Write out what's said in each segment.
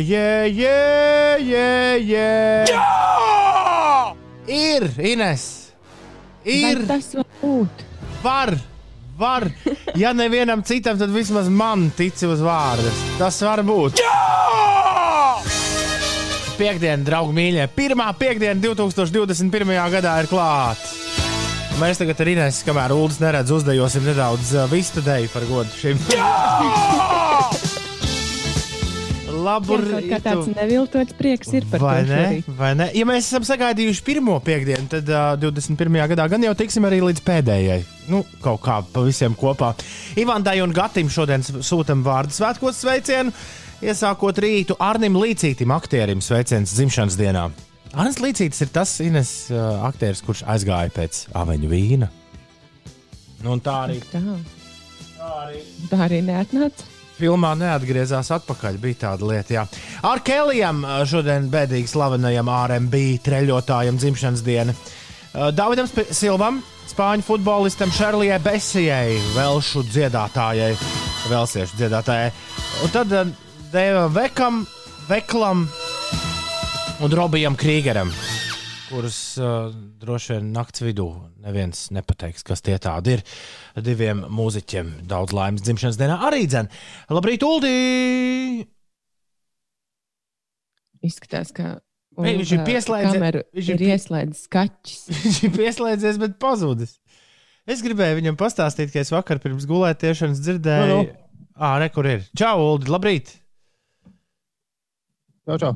jē, jē, jē, jē. Jā! Ir, Ines! Ir! Vai tas var būt? Var! Var! Ja nevienam citam, tad vismaz man tici uz vārdu. Tas var būt. Jā! Piektdiena, draugi mīļie. Pirmā piekdiena 2021. gadā ir klāta. Mēs tagad ar Inês, kamēr Ulas neredz, uzdejosim nedaudz uh, vistu deju par godu šim. Labu kaut kā tāds neviltots prieks ir par Vai to ne? šorīt. Vai ne? Ja mēs esam sagaidījuši pirmo piekdienu, tad uh, 21. gadā gan jau tiksim arī līdz pēdējai. Nu, kaut kā pa visiem kopā. Ivandai un Gatim šodien sūtam vārdu svētkos sveicienu. Iesākot rītu Arnim Līcītam, aktierim, sveiciens dzimšanas dienā. Arnēs Līcītis ir tas Ines uh, aktieris, kurš aizgāja pēc aveņu vīna. Nu, tā arī, Tā, tā arī tā arī neatnāca. Filmā neatgriezās atpakaļ. Bija tāda lieta, jā. Ar Kelijam šodien bēdīgi slavenajam RMB treļotājam dzimšanas diena. Davidam Silvam, spāņu futbolistam Šarlijai Besijai, velšu dziedātājai, velsiešu dziedātājai. Un tad Deivam Vekam, Veklam un Robijam Krīgeram, kurus uh, droši vien nakts vidū neviens nepateiks, kas tie tādi ir. Diviem mūziķiem daudz laimes dzimšanas dienā arī dzēn. Labrīt, Uldi! Izskatās, ka Ei, viņš ir kameru viņš ir ir pie- ieslēdzis kaķis. Viņš ir pieslēdzies, bet pazudis. Es gribēju viņam pastāstīt, ka es vakar pirms gulētiešanas dzirdēju, Nu, no, no. Ah, re, kur ir. Čau, Uldi, labrīt! Čau, čau.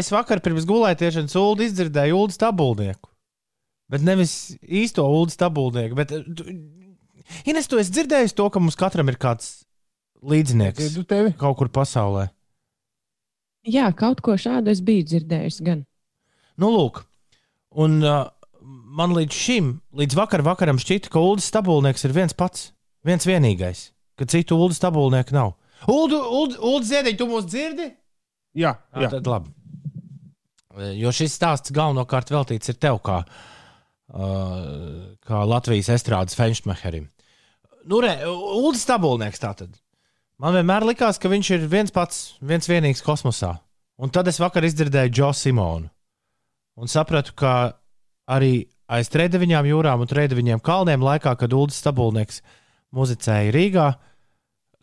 Es vakar pirms gulētiešanas Ulu izdzirdēju Ulu stabulnieku. Bet nevis īsto Ulu stabulnieku. Bet, Ines, tu esi dzirdējis to, ka mums katram ir kāds līdzinieks Dzirdu tevi. kaut kur pasaulē. Jā, kaut ko šādu es biju dzirdējusi gan. Nu, lūk, un uh, man līdz šim, līdz vakar vakaram šķita, ka Ulu stabulnieks ir viens pats, viens vienīgais, ka citu Ulu stabulnieku nav. Ulu, Ulu, Ulu ziediņ, tu mūs dzirdi? Jā, Jā, jā. tad labi. Jo šis stāsts galvenokārt veltīts tev, kā, uh, kā Latvijas estrādes fenšmeherim. Nu, re, Ulris Stabulnieks tātad. Man vienmēr likās, ka viņš ir viens pats, viens vienīgs kosmosā. Un tad es vakar izdzirdēju Džo Simonu. Un sapratu, ka arī aiz trījiem jūrām un trījiem kalniem laikā, kad Ulris Stabulnieks muzicēja Rīgā,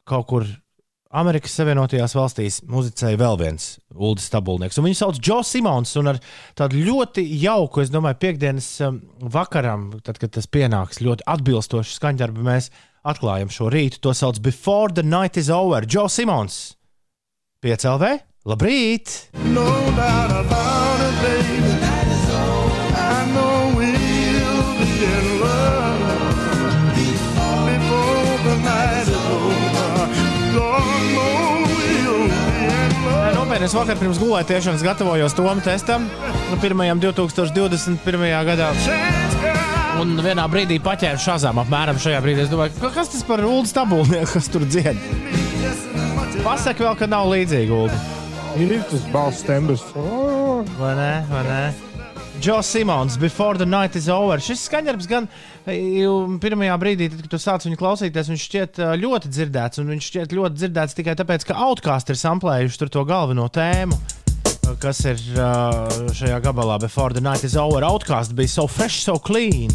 kaut kur Amerikas Savienotajās valstīs muzicēja vēl viens Ulris Stabulnieks. Viņu sauc Džo Simons. Ar tādu ļoti jauku, es domāju, piekdienas um, vakaram, tad, kad tas pienāks, ļoti atbilstošu skaņdarbu, mēs atklājam šo rītu. To sauc Before the Night is Over. Džo Simons. Piecēlē? Labrīt! No doubt about it, baby. Es vakar pirms gulētiešanas gatavojos Tomu testam, nu, pirmajam 2021. gadā. Un vienā brīdī paķēru šāzām apmēram šajā brīdī. Es domāju, "Ka- kas tas par ulu stabulnieku, kas tur dzied? Pasaka vēl, ka nav līdzīga ulu. Ir tas balss tembrs. Oh, Vai ne? Vai ne? Džo Simons, Before the Night is Over. Šis skaņdarbs gan jau pirmajā brīdī, tad, kad tu sāc viņu klausīties, viņš šķiet ā, ļoti dzirdēts. Un viņš šķiet ļoti dzirdēts tikai tāpēc, ka Outcast ir samplējuši to galveno tēmu. Kas ir šajā gabalā, Before the Night is Over? Outcast bija so fresh, so clean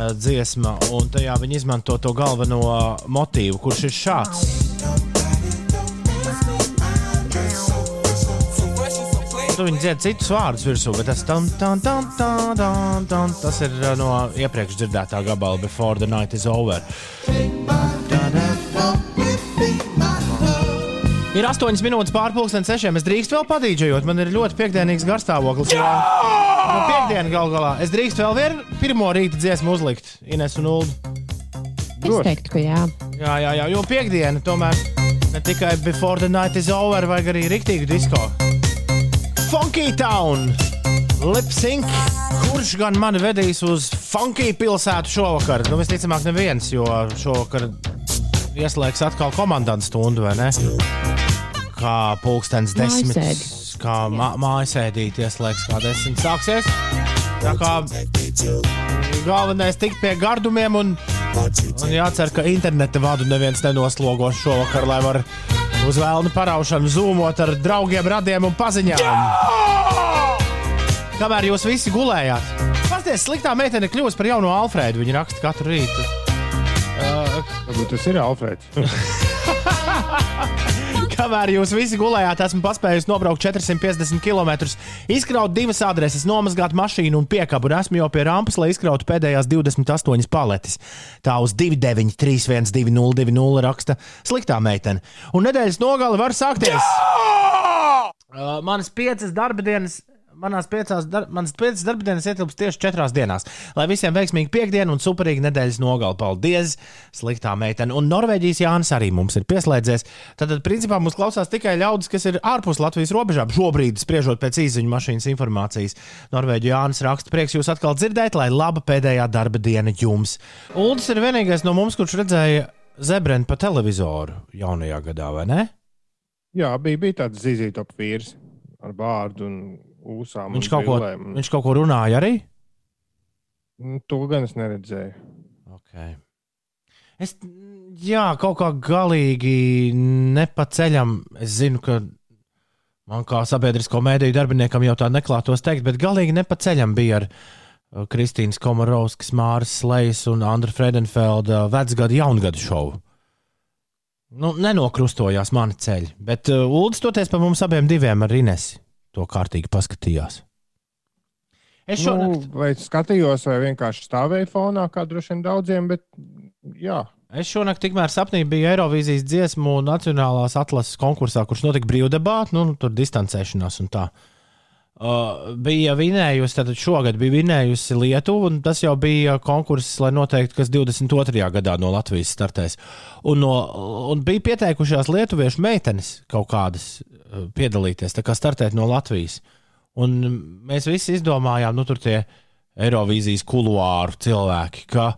dziesma, un tajā viņi izmanto to galveno motīvu, kurš ir šāds. Tu viņi dzied citus vārdus virsū, bet tas, tam, tam, tam, tam, tam, tam, tas ir uh, no iepriekš dzirdētā gabala, Before the Night is Over. Ir 8 minūtes pārpusdienas sešiem. Es drīkstu vēl padīdžot. Man ir ļoti piekdienīgs garstāvoklis. Jo nu, piekdiena gal galā. Es drīkstu vēl vienu pirmo rīta dziesmu uzlikt Ines un Ulu. Es teiktu, ka jā. Jā, jā, jā, jo piekdiena tomēr ne tikai Before the Night is Over, vajag arī rīktīgu disko. Funky Town! Lipsync! Kurš gan mani vedīs uz Funky pilsētu šovakar? Nu, visticamāk, neviens, jo šovakar ieslēgs atkal komandantu stundu, vai ne? Kā pulkstenis desmit. Mājasēdi. Kā mā, mājasēdīt ieslēgs kā desmit sāksies. Tā kā galvenais tikt pie gardumiem un Un jācer, ka interneta vadu neviens nenoslogos šovakar, lai var uz vēlnu paraušanu, zūmot ar draugiem, radiem un paziņām. Kamēr jūs visi gulējāt, pasties, sliktā meitene kļūst par jauno Alfrēdu. Viņa raksta katru rītu. Uh, tas ir Alfrēds. Kamēr jūs visi gulējāt, esmu paspējis nobraukt 450 km, izkraut divas adreses, nomazgāt mašīnu un piekabu, un esmu jau pie rampas, lai izkrautu pēdējās 28 paletes. Tā uz 293-1202 raksta sliktā meitene. Un nedēļas nogali var sākties. Uh, manas piecas darba dienas. Manās piecās, dar, manas piecas darba dienas ietilps tieši četrās dienās. Lai visiem veiksmīgi piekdiena un superīga nedēļas nogali. Paldies, sliktā meitene. Un Norvēģijas Jānis arī mums ir pieslēdzies. Tad, principā, mums klausās tikai ļaudis, kas ir ārpus Latvijas robežām. Šobrīd, spriežot pēc īsiņu mašīnas informācijas, Norvēģija Jānis raksta, prieks jūs atkal dzirdēt, lai laba pēdējā darba diena jums. Uldis ir vienīgais no mums, kurš redzēja zebreni pa televizoru jaunajā gadā, vai ne? Jā, bija, bija tāds zīzītop vīrs ar vārdu un ūsām. Viņš kaut, ko, viņš kaut ko runāja arī. Nu, To gan es neredzēju. Okay. Es jā, kaut kā galīgi nepaceļam. Es zinu, ka man kā sabiedrisko mēdīju darbiniekam jau tā neklātos teikt, bet galīgi nepaceļam bija ar uh, Kristīnas Komarovskas, Māras Slejas un Andra Fredenfelda vecgada jaungada šovu. Nu, nenokrustojās mani ceļi, bet uh, Uldis toties par mums abiem diviem ar Inesi to kārtīgi paskatījās. Es šonakt, Nu, vai skatījos, vai vienkārši stāvēju fonā, kā droši vien daudziem, bet jā. Es šonakt tikmēr sapnī biju Eirovīzijas dziesmu Nacionālās atlases konkursā, kurš notika brīvdebātā, nu, tur distancēšanās un tā. Uh, bija vinējusi, tad šogad bija vinējusi Lietuva, un tas jau bija konkurss, lai noteiktu, kas 22. gadā no Latvijas startēs. Un, no, un bija pieteikušās lietuviešu meitenes kaut kādas uh, piedalīties, tā kā startēt no Latvijas. Un mēs visi izdomājām, nu, tur tie Eirovīzijas kuluāru cilvēki, ka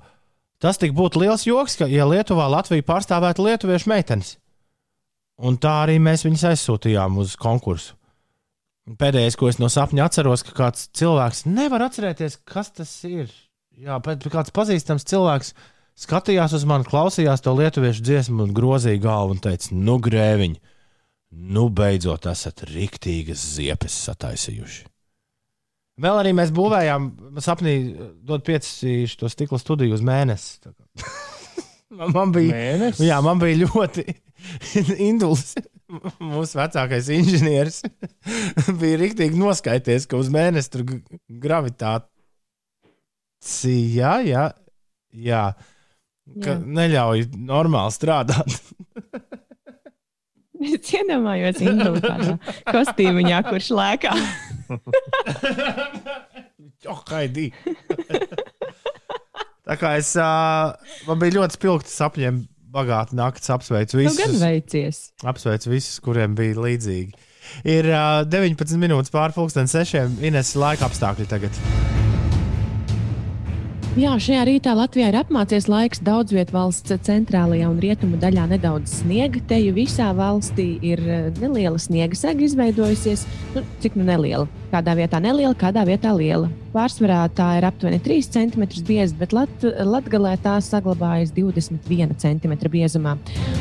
tas tik būtu liels joks, ka, ja Lietuvā Latvija pārstāvētu lietuviešu meitenes. Un tā arī mēs viņus aizsūtījām uz konkursu. Pēdējais, ko es no sapņa atceros, ka kāds cilvēks nevar atcerēties, kas tas ir. Jā, bet kāds pazīstams cilvēks skatījās uz mani, klausījās to lietuviešu dziesmu un grozīja galvu un teica, nu, grēviņ, nu, beidzot esat riktīgas ziepes sataisījuši. Vēl arī mēs būvējām, sapnī dot pieci to stikla studiju uz mēnesi. Tā kā- man, man bija, Mēnesis? jā, man bija ļoti induls. Mūsu vecākais inženieris bija rīktīgi noskaities, ka uz mēnesi tur gravitācija, jā, jā, jā, ka Jā. neļauj normāli strādāt. Es iedomājos, Ingūna kostīmiņā, kurš lēkā. Oh, haidī. Tā kā es, ā, man bija ļoti spilgti sapņiem, bagāti naktis, apsveicu Nu, gan visus. veicies. Apsveicu visus, kuriem bija līdzīgi. Ir uh, 19 minūtes pārpusdienas sešiem. Ines laika apstākļi tagad. Jā, šajā rītā Latvijā ir apmācies laiks. Daudz vietā valsts centrālajā un rietumu daļā nedaudz sniega. Te jau visā valstī ir eh, neliela sniega sega izveidojusies. Nu, cik nu neliela? Kādā vietā neliela, kādā vietā liela. Pārsvarā tā ir aptuveni 3 cm bieza, bet Lat Latgalē tā saglabājas 21 cm biezumā.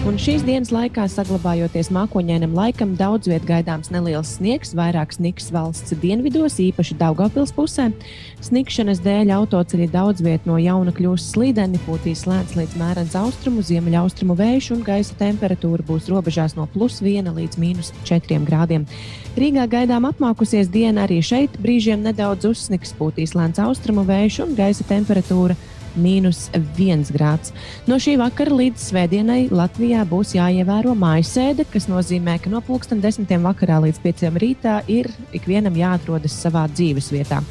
Un šīs dienas laikā, saglabājoties mākoņainam laikam, daudz vietā gaidāms neliels sniegs, vairāk sniks valsts dienvidos, īpaši Daugopils pusē. Snikšanas dēļ autoceļi daudz vietā no jauna kļūs slīdeni, pūtīs lēns līdz mērens austrumu, ziemeļaustrumu vējš un gaisa temperatūra būs robežās no plus 1 līdz mīnus 4 grādiem. Rīgā gaidām apmākusies diena arī šeit, brīžiem nedaudz uzsniks, pūtīs lēns austrumu vējš un gaisa temperatūra mīnus 1 grāds. No šī vakara līdz svētdienai Latvijā būs jāievēro mājasēde, kas nozīmē, ka no pulksten 10. vakarā līdz 5. rītā ir ikvienam jāatrodas savā dzīves vietā.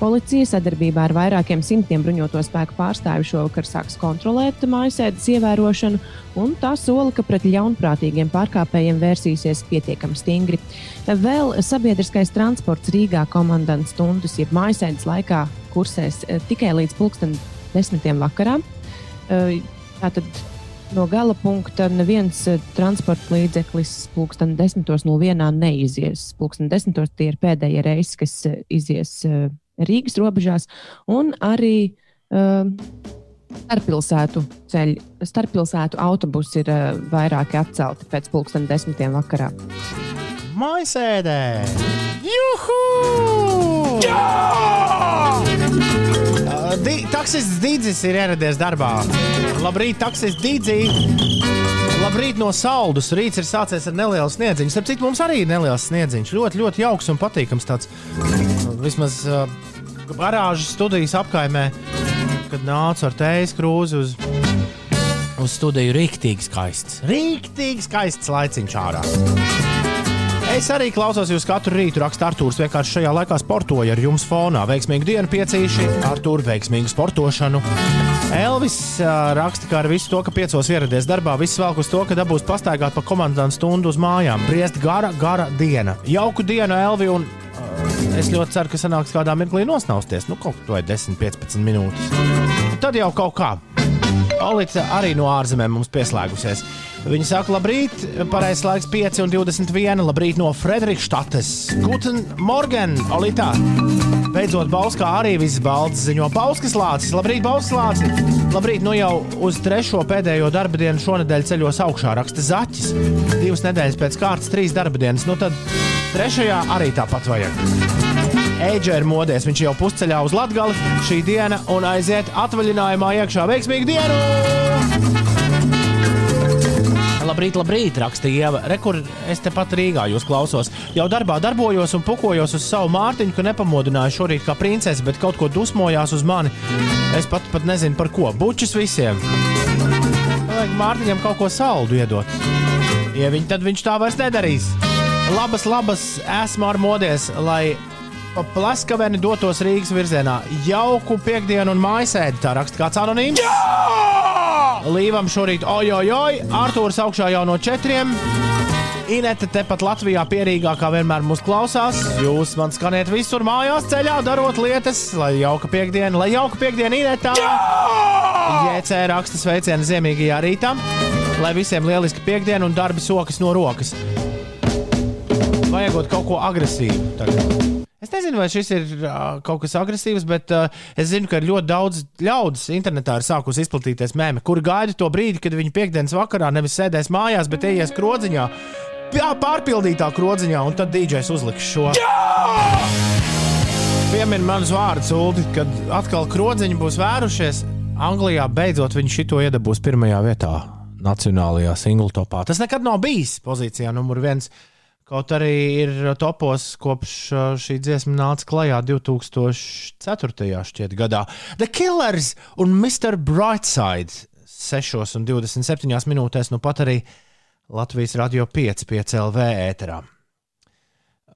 Policija sadarbībā ar vairākiem simtiem bruņoto spēku pārstāvju šovakar sāks kontrolēt mājasēdes ievērošanu, un tā sola, ka pret ļaunprātīgiem pārkāpējiem vērsīsies pietiekami stingri. Vēl sabiedriskais transports Rīgā komandantas stundas, jeb mājasēdes laikā kursēs eh, tikai līdz pulksten desmitiem vakarā. Tātad no gala punkta neviens transporta līdzeklis pulksten 10.01 neizies. Pulksten 10. tie ir pēdējie reisi, kas izies Rīgas robežās, un arī uh, Starppilsētu ceļi, starppilsētu autobusi ir uh, vairāki atcelti pēc pulksten desmitiem vakarā. Maisēdē! Juhu! Uh, Di taksists Dīdzis ir ieradies darbā. Labrīt, taksists Dīdzī! Labrīt no saldus. Rīts ir sācies ar nelielu sniedziņu. Starp citu, mums arī ir neliels sniedziņš. Ļoti, ļoti jauks un patīkams tāds. Vismaz uh, garāžas studijas apkaimē, kad nācu ar tējas krūzi uz, uz studiju. Rīktīgi skaists. Rīktīgi skaists laiciņš ārā. Es arī klausos jūs katru rītu, raksta Arthurs. Vienkārši šajā laikā sportoju ar jums fonā. Veiksmīgu dienu piecīši, Arthur, veiksmīgu sportošanu. Elvis uh, raksta, ka ar visu to, ka piecos ieradies darbā, viss vēl uz to, ka dabūs pastaigāt pa komandas stundu uz mājām. Briest gara, gara diena. Jauku dienu, Elvi, un uh, es ļoti ceru, ka sanāks kādā mirklī nosnausties. Nu, kaut ko 10-15 minūtes. Tad jau kaut kā. Olīte arī no ārzemēm mums pieslēgusies. Viņa saka, labrīt, pareizais laiks 5 un 21. Labrīt no Frederikštates. Guten Morgen, Olītā! Beidzot, Bauskā arī viss balts ziņo Bauskas lācis. Labrīt, Bauskas lācis! Labrīt, nu jau uz trešo pēdējo darba dienu šonadēļ ceļos augšā raksta Zaķis. Divas nedēļas pēc kārtas, trīs darba dienas. Nu tad trešajā arī tāpat vajag. Eģe ir modies, viņš jau pusceļā uz Latgali šī diena un aiziet atvaļinājumā iekšā. Veiksmīgu dienu! Labrīt, labrīt, rakstīja Ieva. Rekur, es tepat Rīgā jūs klausos. Jau darbā darbojos un pukojos uz savu mārtiņu, ka nepamodināju šorīt kā princese, bet kaut ko dusmojās uz mani. Es pat, pat nezinu par ko. Bučus visiem. Vajag Mārtiņam kaut ko saldu iedot. Ja viņi tad viņš tā vairs nedarīs. Labas, labas, esmu ar modies, lai pa plaskaveni dotos Rīgas virzienā. Jauku piekdienu un mājasēdi, tā raksta kāds anonīms. Līvam šorīt, oi, Arthurs augšā jau no četriem. Inete tepat Latvijā pierīgā, kā vienmēr mūs klausās. Jūs man skaniet visur mājās, ceļā, darot lietas, lai jauka piekdiena, lai jauka piekdiena Inetā. JC raksta sveicienu ziemīgajā rītā, lai visiem lieliski piekdiena un darbi sokas no rokas. Vajagot kaut ko agresīvu tagad. Es nezinu, vai šis ir uh, kaut kas agresīvs, bet uh, es zinu, ka ļoti daudz ļaudis internetā ir sākusi izplatīties mēmē, kuri gaida to brīdi, kad viņi piekdienas vakarā nevis sēdēs mājās, bet ies krodziņā, pārpildītā krodziņā, un tad DJs uzliks šo. Piemin manus vārdus, Ulu, kad atkal krodziņi būs vērušies. Anglijā beidzot viņi šito iedabūs pirmajā vietā, nacionālajā single topā. Tas nekad nav bijis pozīcijā numur viens. Kaut arī ir topos kopš uh, šī dziesma nāca klajā 2004. Šķiet, gadā. The Killers un Mr. Brightside 6 un 27 minūtēs, nu pat arī Latvijas radio 5, 5 LV ēterā.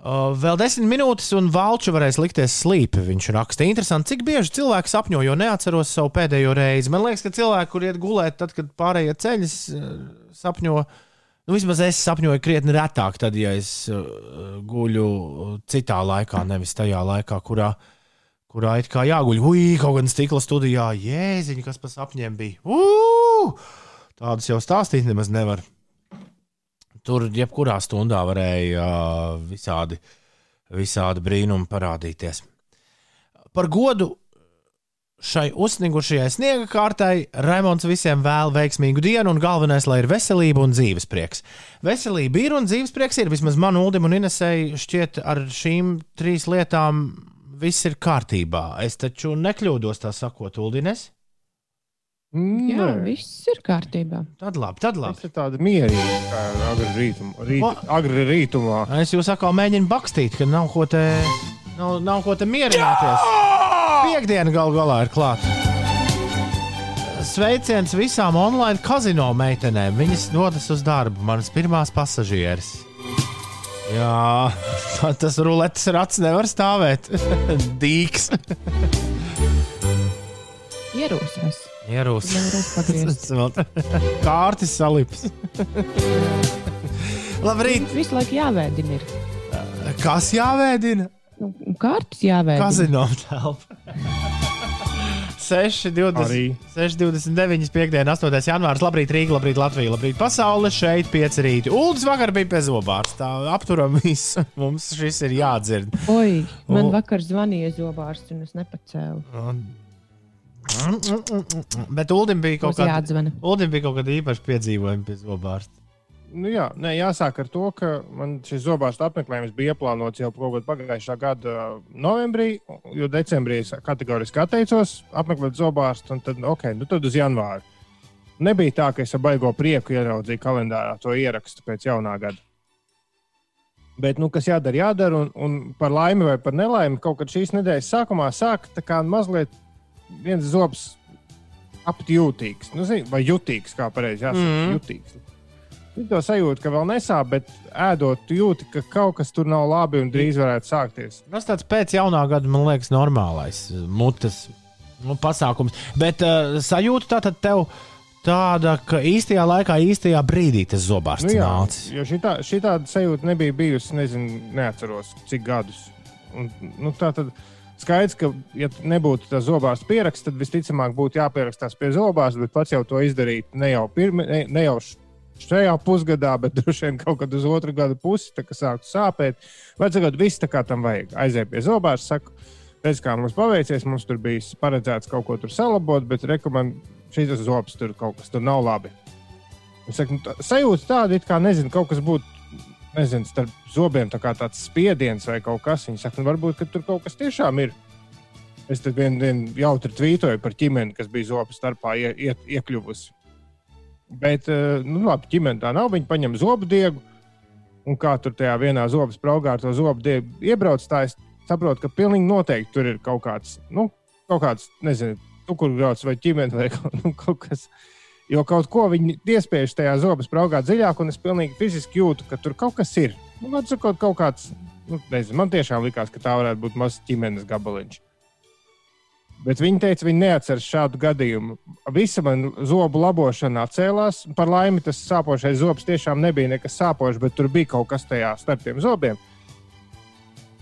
Uh, vēl desmit minūtes, un Valču varēs likties slīpi. Viņš raksta, interesanti, cik bieži cilvēki sapņo, jo neatceros savu pēdējo reizi. Man liekas, ka cilvēki, kur iet gulēt, tad, kad pārējie ceļus sapņo, nu, vismaz es sapņoju krietni retāk, tad, ja es uh, guļu citā laikā, nevis tajā laikā, kurā, kurā it kā jāguļ. Ui, kaut gan stikla studijā, jēziņ, kas pa sapņiem bija. Uu! Tādus jau stāstīt nemaz nevar. Tur jebkurā stundā varēja uh, visādi, visādi brīnumi parādīties. Par godu šai uzsnigušajai sniega kārtai Raimons visiem vēl veiksmīgu dienu, un galvenais, lai ir veselība un dzīves prieks. Veselība ir un dzīves prieks ir. Vismaz man, Ulim un Inesei šķiet, ar šīm trīs lietām viss ir kārtībā. Es taču nekļūdos tā sakot, Uldines. Jā, Nē, viss ir kārtībā. Tad labi, tad tas labi. ir tāda mierīga, kā agri rītumā. Rīt, agri rītumā. Es jūs atkal mēģinu bakstīt, ka nav ko te, nav, nav ko te mierināties. Piektdiena gal galā ir klāta. Sveiciens visām online kazino meitenēm. Viņas dodas uz darbu, manas pirmās pasažieres. Jā, tas ruletes rats nevar stāvēt. Dīks. Ierūsēs. Ierūs. Nevarēs pagriezt. Kārtis salips. Labrīt! Visu laiku jāvēdina. Ir. Kas jāvēdina? Kārtas jāvēdina. Kazino telpa. 6, 20, Arī. 6, 29, 5, 8 janvārs. Labrīt, Rīga, labrīt, Latvija, labrīt, pasaule. Šeit 5 rīta. Uldis vakar bija pie zobārsta. Apturam visu. Mums šis ir jādzird. Oi, man O. vakar zvanīja zobārsts, un es nepacēlu. Un Bet Ulim bija kaut kāda. Ulim bija kaut kāda īpaša piedzīvojuma pie zobārsta. Nu, jā, nē, jāsāk ar to, ka man šis zobārsta apmeklējums bija ieplānots jau pagājušā gada novembrī, jo decembrī es kategoriski atteicos apmeklēt zobārstu, un tad, okay, nu tad uz janvāru. Nebija tā, ka es ar baigo prieku ieraudzīju kalendārā to ierakstu pēc jaunā gada. Bet, nu, kas jādara, jādara. Un, un par laimi vai par nelaimi, kaut kad šīs nedēļas sākumā sāk tā kā mazliet viens zobs apjūtīgs, nu, zini, vai jutīgs, kā pareizi jāsaka, mm. jutīgs. Ir to sajūta, ka vēl nesāp, bet ēdot, jūti, ka kaut kas tur nav labi un drīz varētu sākties. Tas tāds pēc jaunā gada, man liekas, normālais uh, mutes nu, pasākums. Bet uh, sajūta tā tad tev tāda, ka īstajā laikā, īstajā brīdī tas zobārsts Nu, jā, nācis. jo šitā, šitāda sajūta nebija bijusi, nezinu, neatceros, cik gadus. Un, nu, tā tad skaidrs, ka, ja nebūtu tas zobārsts pieraksts, tad visticamāk būtu jāpierakstās pie zobārsta, bet pats jau to izdarīt ne jau, pirmi, ne, ne jau šajā pusgadā, bet droši vien kaut kad uz otru gadu pusi, kad sāktu sāpēt. Vajadzētu viss tā kā tam vajag. Aiziet pie zobārsta, saka, redz, kā mums paveicies, mums tur bija paredzēts kaut ko salabot, bet rekomendācija šis zobs tur kaut kas tur nav labi. Es saku, nu, tā- sajūta tāda, it kā nezinu, kaut kas būtu. Nezinu, starp zobiem tā kā tāds spiediens vai kaut kas. Viņa saka, nu, varbūt tur kaut kas tiešām ir. Es tad vienā dienā jautri tvītoju par ģimeni, kas bija zobu starpā ie, ie, iekļuvusi. Bet, eh, nu, labi, ģimene tā nav. Viņi paņem zobu diegu, un kā tur tajā vienā zobu spraugā ar to zobu diegu iebrauc, tā es saprotu, ka pilnīgi noteikti tur ir kaut kāds, nu, kaut kāds, nezinu, cukurgrauds vai ķīmenis vai nu, kaut kas. Jo kaut ko viņi iespiež tajā zobu spraugā dziļāk, un es pilnīgi fiziski jūtu, ka tur kaut kas ir. Nu, atsakot, kaut kāds, nu, nezinu, man tiešām likās, ka tā varētu būt mazs ķīmenis gabaliņš. Bet viņi teica, viņi neatceras šādu gadījumu. Visa man zobu labošana atcēlās. Par laimi tas sāpošais zobs tiešām nebija nekas sāpošs, bet tur bija kaut kas tajā starp tiem zobiem.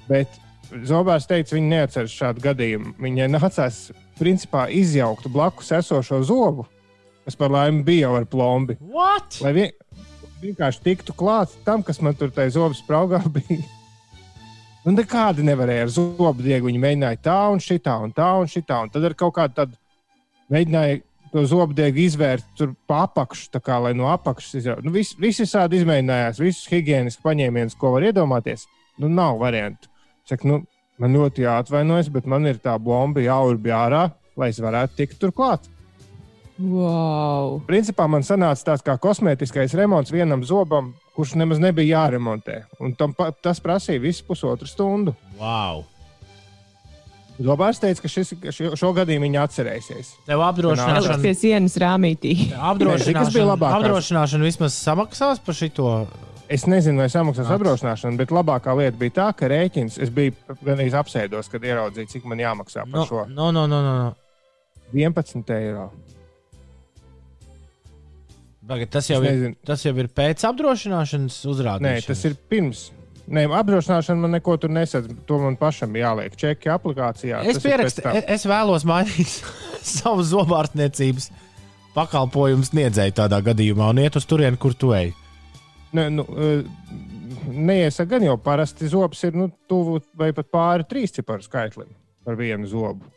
Bet Zobārs teica, viņi neatceras šādu gadījumu. Viņai nācās principā izjaukt blakus esošo zobu, kas par laimi bija jau ar plombi. What? Lai vien, vienkārši tiktu klāts tam, kas man tur tajā zobu spraugā bija. Nu, nekādi nevarēja ar zobu diegu. Viņi mēģināja tā un šitā, un tā un šitā. Un tad ar kaut kādu tādu mēģināja to zobu diegu izvērt tur pa apakšu, tā kā lai no apakšas izrautu. Nu, vis, visi visādi izmēģinājās, visus higiēniskus paņēmienus, ko var iedomāties. Nu, nav variantu. Saku, nu, man ļoti jāatvainojas, bet man ir tā bomba jāurbj ārā, lai es varētu tikt turklāt. Wow. Principā man sanāca tāds kā kosmētiskais remonts vienam zobam, kurš nemaz nebija jāremontē. Un tam, tas prasīja visu pusotru stundu. Wow. Zobārs teica, ka šis, šo, šo gadījumu viņa atcerēsies. Tev apdrošināšana, pie sienas rāmītī. Apdrošināšana, labākās? apdrošināšana vismaz samaksās par šito. Es nezinu, vai samaksās Nāc. apdrošināšana, bet labākā lieta bija tā, ka rēķins, es biju gan arī apsēdos, kad ieraudzīju, cik man jāmaksā par No, šo no, no, no, no. 11 eiro. Tagad tas jau, ir, tas jau ir pēc apdrošināšanas uzrādīšanas. Nē, tas ir pirms. Nē, apdrošināšana man neko tur nesadz. To man pašam jāliek. Čeki aplikācijā. Es, pierakstu, tam. es, vēlos mainīt savu zobārstniecības pakalpojumu sniedzēju tādā gadījumā un iet uz turieni, kur tu ej. Ne, nu, eh, neiesaka, gan jau parasti zobs ir nu, tuvu vai pat pāri trīs ciparu skaitlim par vienu zobu.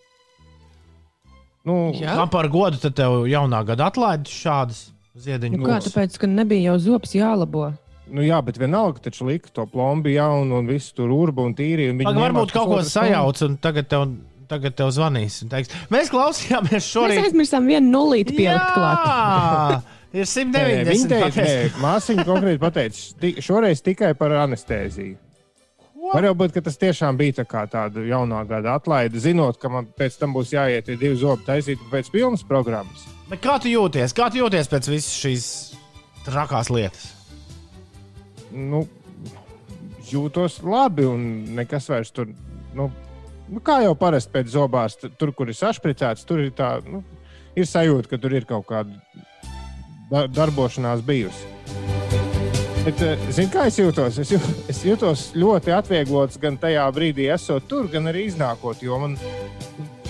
Nu, Jā. Kā par godu tad tev jaunā gada atlaidi šādas ziediņu Nu, kā tāpēc, ka nebija jau zobs jālabo? nu, jā, bet vienalga taču lika to plombi jaunu un visu tur urbu un tīri. un Pag, varbūt kaut ko sajauc, un tagad tev, tagad tev zvanīs. un Teiks, mēs klausījāmies Mēs šorīt. aizmirsām vienu nulīti pielikt klāt. Jā, ir Nē, nē, 190. Viņa teica, māsiņa konkrēti pateica, šoreiz tikai par anestēziju. Var jau būt, ka tas tiešām bija tā kā tāda jaunā gada atlaide, zinot, ka man pēc tam būs jāiet divi zobi taisīt pēc pilnas programmas. Bet Kā tu jūties? Kā tu jūties pēc visas šīs trakās lietas? nu, jūtos labi un nekas vairs tur. Nu, nu, kā jau parasti pēc zobās, tur, kur ir sašpricēts, tur ir tā, nu, ir sajūta, ka tur ir kaut kāda da darbošanās bijusi. Bet, eh, zini, kā es jūtos? Es, jū, es jūtos ļoti atvieglots gan tajā brīdī, esot tur, gan arī iznākot. Jo man,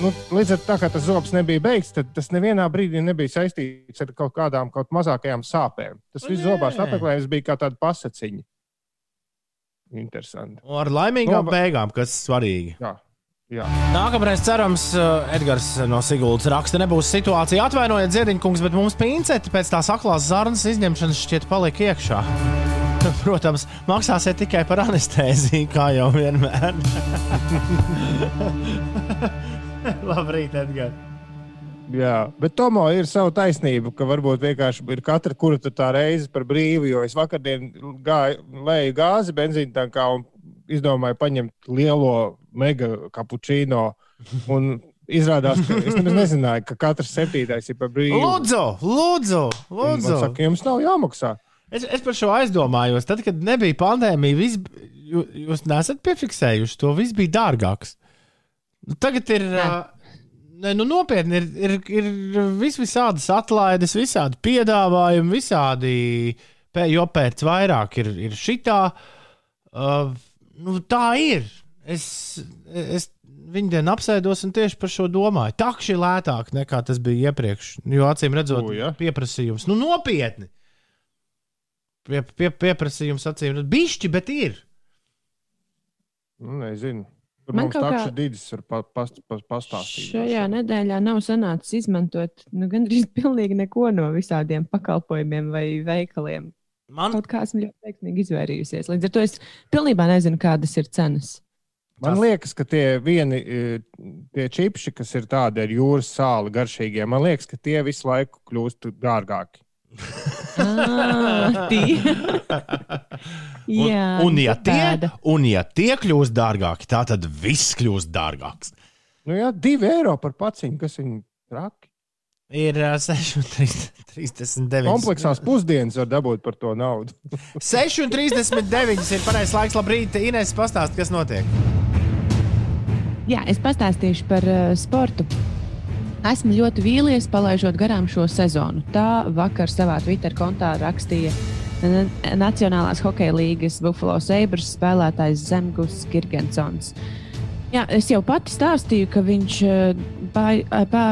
nu, līdz ar to, ka tas zobs nebija beigts, tad tas nevienā brīdī nebija saistīts ar kaut kādām kaut mazākajām sāpēm. Tas viss Nē. zobās apmeklējums bija kā tāda pasaciņa. Interesanti. Un ar laimīgām No, ba- beigām, kas svarīgi. Jā. Jā. Nākamreiz, cerams, uh, Edgars no Siguldas raksta, nebūs situācija. Atvainojiet, Ziedņkungs, bet mums pinceti pēc tās aklās zarnas izņemšanas šķiet palika iekšā. Protams, maksāsiet tikai par anestēziju, kā jau vienmēr. Labrīt, Edgars! Jā, bet Tomo ir sava taisnība, ka varbūt vienkārši ir katra, kura tā reize par brīvu. Jo es vakardien gāju, lēju gāzi benzīna tankā un izdomāju paņemt lielo mega kapučīno. Un izrādās, ka es nezināju, ka katrs septītais ir par brīvu. Lūdzu, lūdzu! Lūdzu. saka, jums nav jāmaksā. Es, es par šo aizdomājos. Tad, kad nebija pandēmija, vis, jū- jūs nesat piefiksējuši to. Viss bija dārgāks. Nu, Tagad ir. Nē. Ne, nu, nopietni ir, ir, ir vis, visādas atlaides, visādi piedāvājumi, visādi jo pēc vairāk ir, ir šitā. Uh, nu, tā ir. Es, es viņu dienu apsēdos un tieši par šo domāju. Takši ir lētāk nekā tas bija iepriekš. Jo acīm redzot, O, ja? pieprasījums. Nu, nopietni. Pie, pie, pieprasījums acīm redzot, bišķi, bet ir. Nu, nezinu. Tur Man kaut takša kā- dīdis var pa, past, pa, pastāstīt. Šajā nedēļā nav sanācis izmantot nu, gandrīz pilnīgi neko no visādiem pakalpojumiem vai veikaliem. Man, Kaut kā esmu ļoti veiksmīgi izvairījusies. Līdz ar to es pilnībā nezinu, kādas ir cenas. Man liekas, ka tie vieni e, tie čipši, kas ir tādi ar jūras sāli garšīgie, man liekas, ka tie visu laiku kļūst dārgāki. Ah, tie. un, Jā, un, ja tie, un ja tie kļūst dārgāki, tā tad viss kļūst dārgāks. Nu, jā, divi eiro par paciņu, kas viņi traki. Ir uh, 6,39. Kompleksās pusdienas var dabūt par to naudu. 6,39 ir pareizais laiks. Labrīt, Inês, pastāst, kas notiek. Jā, es pastāstīšu par uh, sportu. Esmu ļoti vīlies, palaižot garām šo sezonu. Tā vakar savā Twitter kontā rakstīja Nacionālās hokeja līnijas Buffalo Sabres spēlētājs Zemgus Girgensons. Jā, es jau pati stāstīju, ka viņš, uh, pā, uh, pā,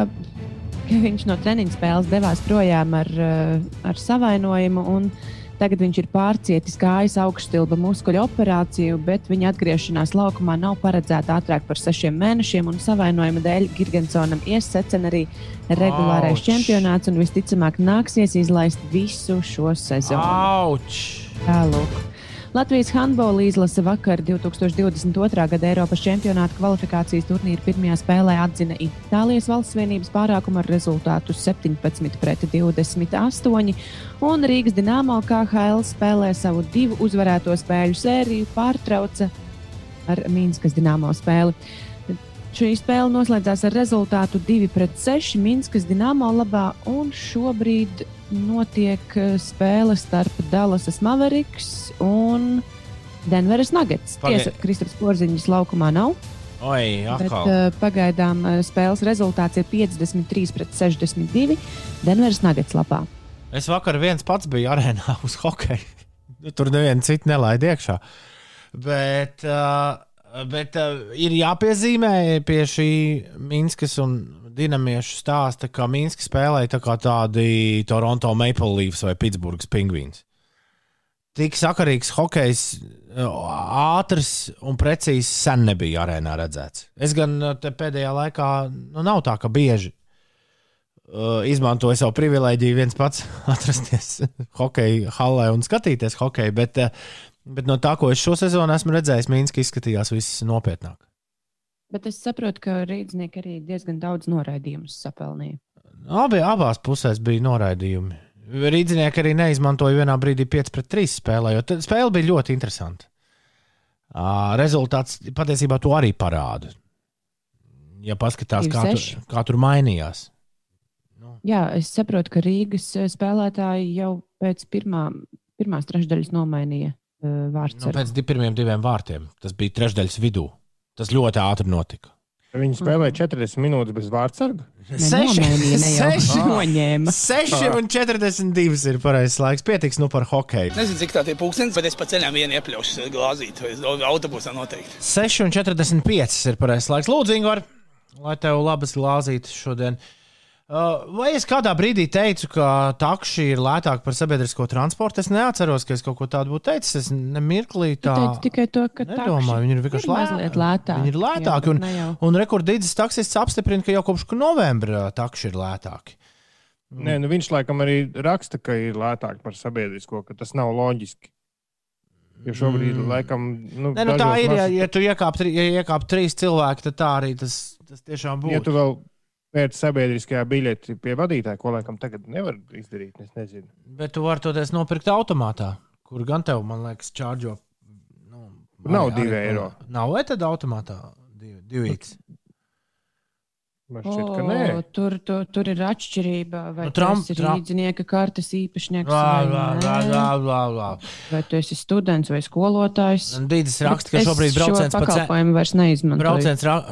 ka viņš no treniņa spēles devās projām ar, uh, ar savainojumu. un Tagad viņš ir pārcietis kājas augststilba muskuļu operāciju, bet viņa atgriešanās laukumā nav paredzēta ātrāk par sešiem mēnešiem. un Savainojuma dēļ Girgensonam iesacena arī regulārais Auč. čempionāts un visticamāk nāksies izlaist visu šo sezonu. Auč! Tālāk. Latvijas handbola izlase vakar 2022. gada Eiropas čempionāta kvalifikācijas turnīra pirmajā spēlē atzina Itālijas valsts vienības pārākumu ar rezultātu 17 pret 28. Un Rīgas Dienāmo KHL spēlē savu divu uzvarēto spēļu sēriju pārtrauca ar Mīnskas Dienāmo spēli. Šī spēle noslēdzās ar rezultātu 2 pret 6 Minskas Dienāmo labā, un šobrīd notiek eh, spēle starp Dallasas Mavericks un Denveras Nuggets. Pagai- Tiesa, Kristaps Porziņš laukumā nav, Oi, bet uh, pagaidām uh, spēles rezultāts ir 53 pret 62 Denveras Nuggets lapā. Es vakar viens pats biju arēnā uz hokeju. Tur nevienu citu nelaid iekšā. Bet, uh, bet uh, ir jāpiezīmē pie šī Minskas un Dienamiešu stāsta, ka Minska spēlēja tā kā tādi Toronto Maple Leafs vai Pitsburgas Pingvīns. Tik sakarīgs hokejs, uh, ātrs un precīzs sen nebija arēnā redzēts. Es gan pēdējā laikā, nu, nav tā, ka bieži uh, izmantoju savu privilēģiju viens pats atrasties hokeja hallē un skatīties hokeju, bet, uh, bet no tā, ko es šo sezonu esmu redzējis, Mīnska izskatījās viss nopietnāk. Bet es saprotu, ka rīznieki arī diezgan daudz noraidījumus sapelnīja. Abi, abās pusēs bija noraidījumi. Rīdzinieki arī neizmantoja vienā brīdī 5 pret 3 spēlē, jo spēle bija ļoti interesanta. Rezultāts patiesībā to arī parāda. Ja paskatās, kā tur, 2-6. kā tur mainījās. Jā, es saprotu, ka Rīgas eh, spēlētāji jau pēc pirmā, pirmās trešdaļas nomainīja uh, vārdu. Nu, pēc pirmiem diviem vārtiem tas bija trešdaļas vidū. Tas ļoti ātri notika. Viņi spēlēja 40 minūtes bez vārdsarga. Nomainīja, ne jau seši, noņēma. 6 un 42 ir pareizais laiks. Pietiks nu par hokeju. Nezinu, cik tā ir pūkstens, bet es pa ceļam vienu iepļaušu glāzīt. Autobusā noteikti. 6 un 45 ir pareizais laiks. Lūdzu, Ingūr, lai tev labas glāzītas šodien. Uh, Vai es kādā brīdī teicu, ka taksi ir lētāk par sabiedrisko transportu? Es neatceros, ka es kaut ko tādu būtu teicis. Es nemirklī Tu tā teici tikai to, ka nedomāju. Viņi ir vienkārši mazliet lētāki. Viņi ir lētāki. Un, un rekordīdzes taksists apstiprina, ka jau kopš novembra taksi ir lētāki. Nē, nu viņš laikam arī raksta, ka ir lētāk par sabiedrisko, ka tas nav loģiski. Jo šobrīd, mm. laikam, nu, Nē, nu, tā ir. Ja, maršrut- ja tu iekāp, ja iekāp trīs cilvēki, tad tā arī tas, tas tiešām Ja būtu. tu vēl pēc sabiedriskajā biļeti pie vadītāja, ko laikam tagad nevar izdarīt, es nezinu. Bet tu vari toties nopirkt automātā, kur gan tev, man liekas, čārģo. Nu, Nav arī- divi arī- eiro. Nav, vai tad automātā divi, divi? Man šķiet, ka O, nē. tur, tur, tur ir atšķirība. Vai Nu, tram- tu esi tram- rīznieka kartes īpašnieks, Lā, vai, lā, lā, lā, lā, lā. vai tu esi students vai skolotājs. Dīdis raksta, ka šobrīd brauciens pa centru. vairs neizmantoju. Brauciens, ra-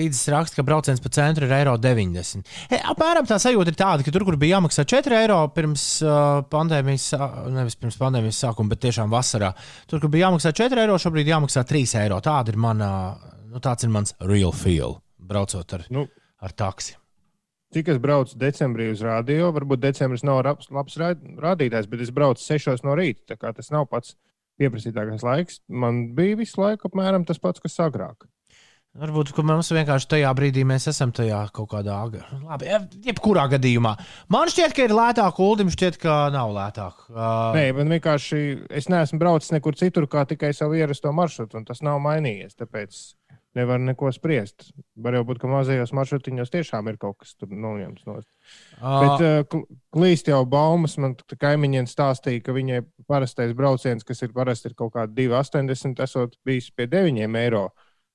Dīdis raksta, ka brauciens pa centru ir eiro 90. E, apmēram tā sajūta ir tāda, ka tur, kur bija jāmaksā 4 eiro pirms uh, pandēmijas, nevis pirms pandēmijas sākuma, bet tiešām vasarā, tur, kur bija jāmaksā 4 eiro, šobrīd jāmaksā 3 eiro. Tāda ir mana, nu, tāds ir mans real feel, braucot ar, Nu, ar taksi. Cik es braucu decembrī uz rādio, varbūt decembris nav labs, labs rād- rādītājs, bet es braucu 6 no rīta. Tas nav pats pieprasītākais laiks. Man bija visu laiku apmēram tas pats, kas agrāk. Varbūt ka mums vienkārši tajā brīdī mēs esam tajā kaut kādā agrā. Labi, jeb- jebkurā gadījumā. Man šķiet, ka ir lētāk, Ulim šķiet, ka nav lētāk. Uh, Nē, man vienkārši es neesmu braucis nekur citur, kā tikai savu ierasto maršrutu, un tas nav mainījies. Tāpēc nevar neko spriest. Var jau būt, ka mazajos maršrutiņos tiešām ir kaut kas tur noņemts. No. uh, Bet uh, kl- klīst jau baumas. Man kaimiņiem stāstīja, ka viņai parastais brauciens, kas ir parasti ir kaut kādi 2,80, esot bijis pie 9 eiro.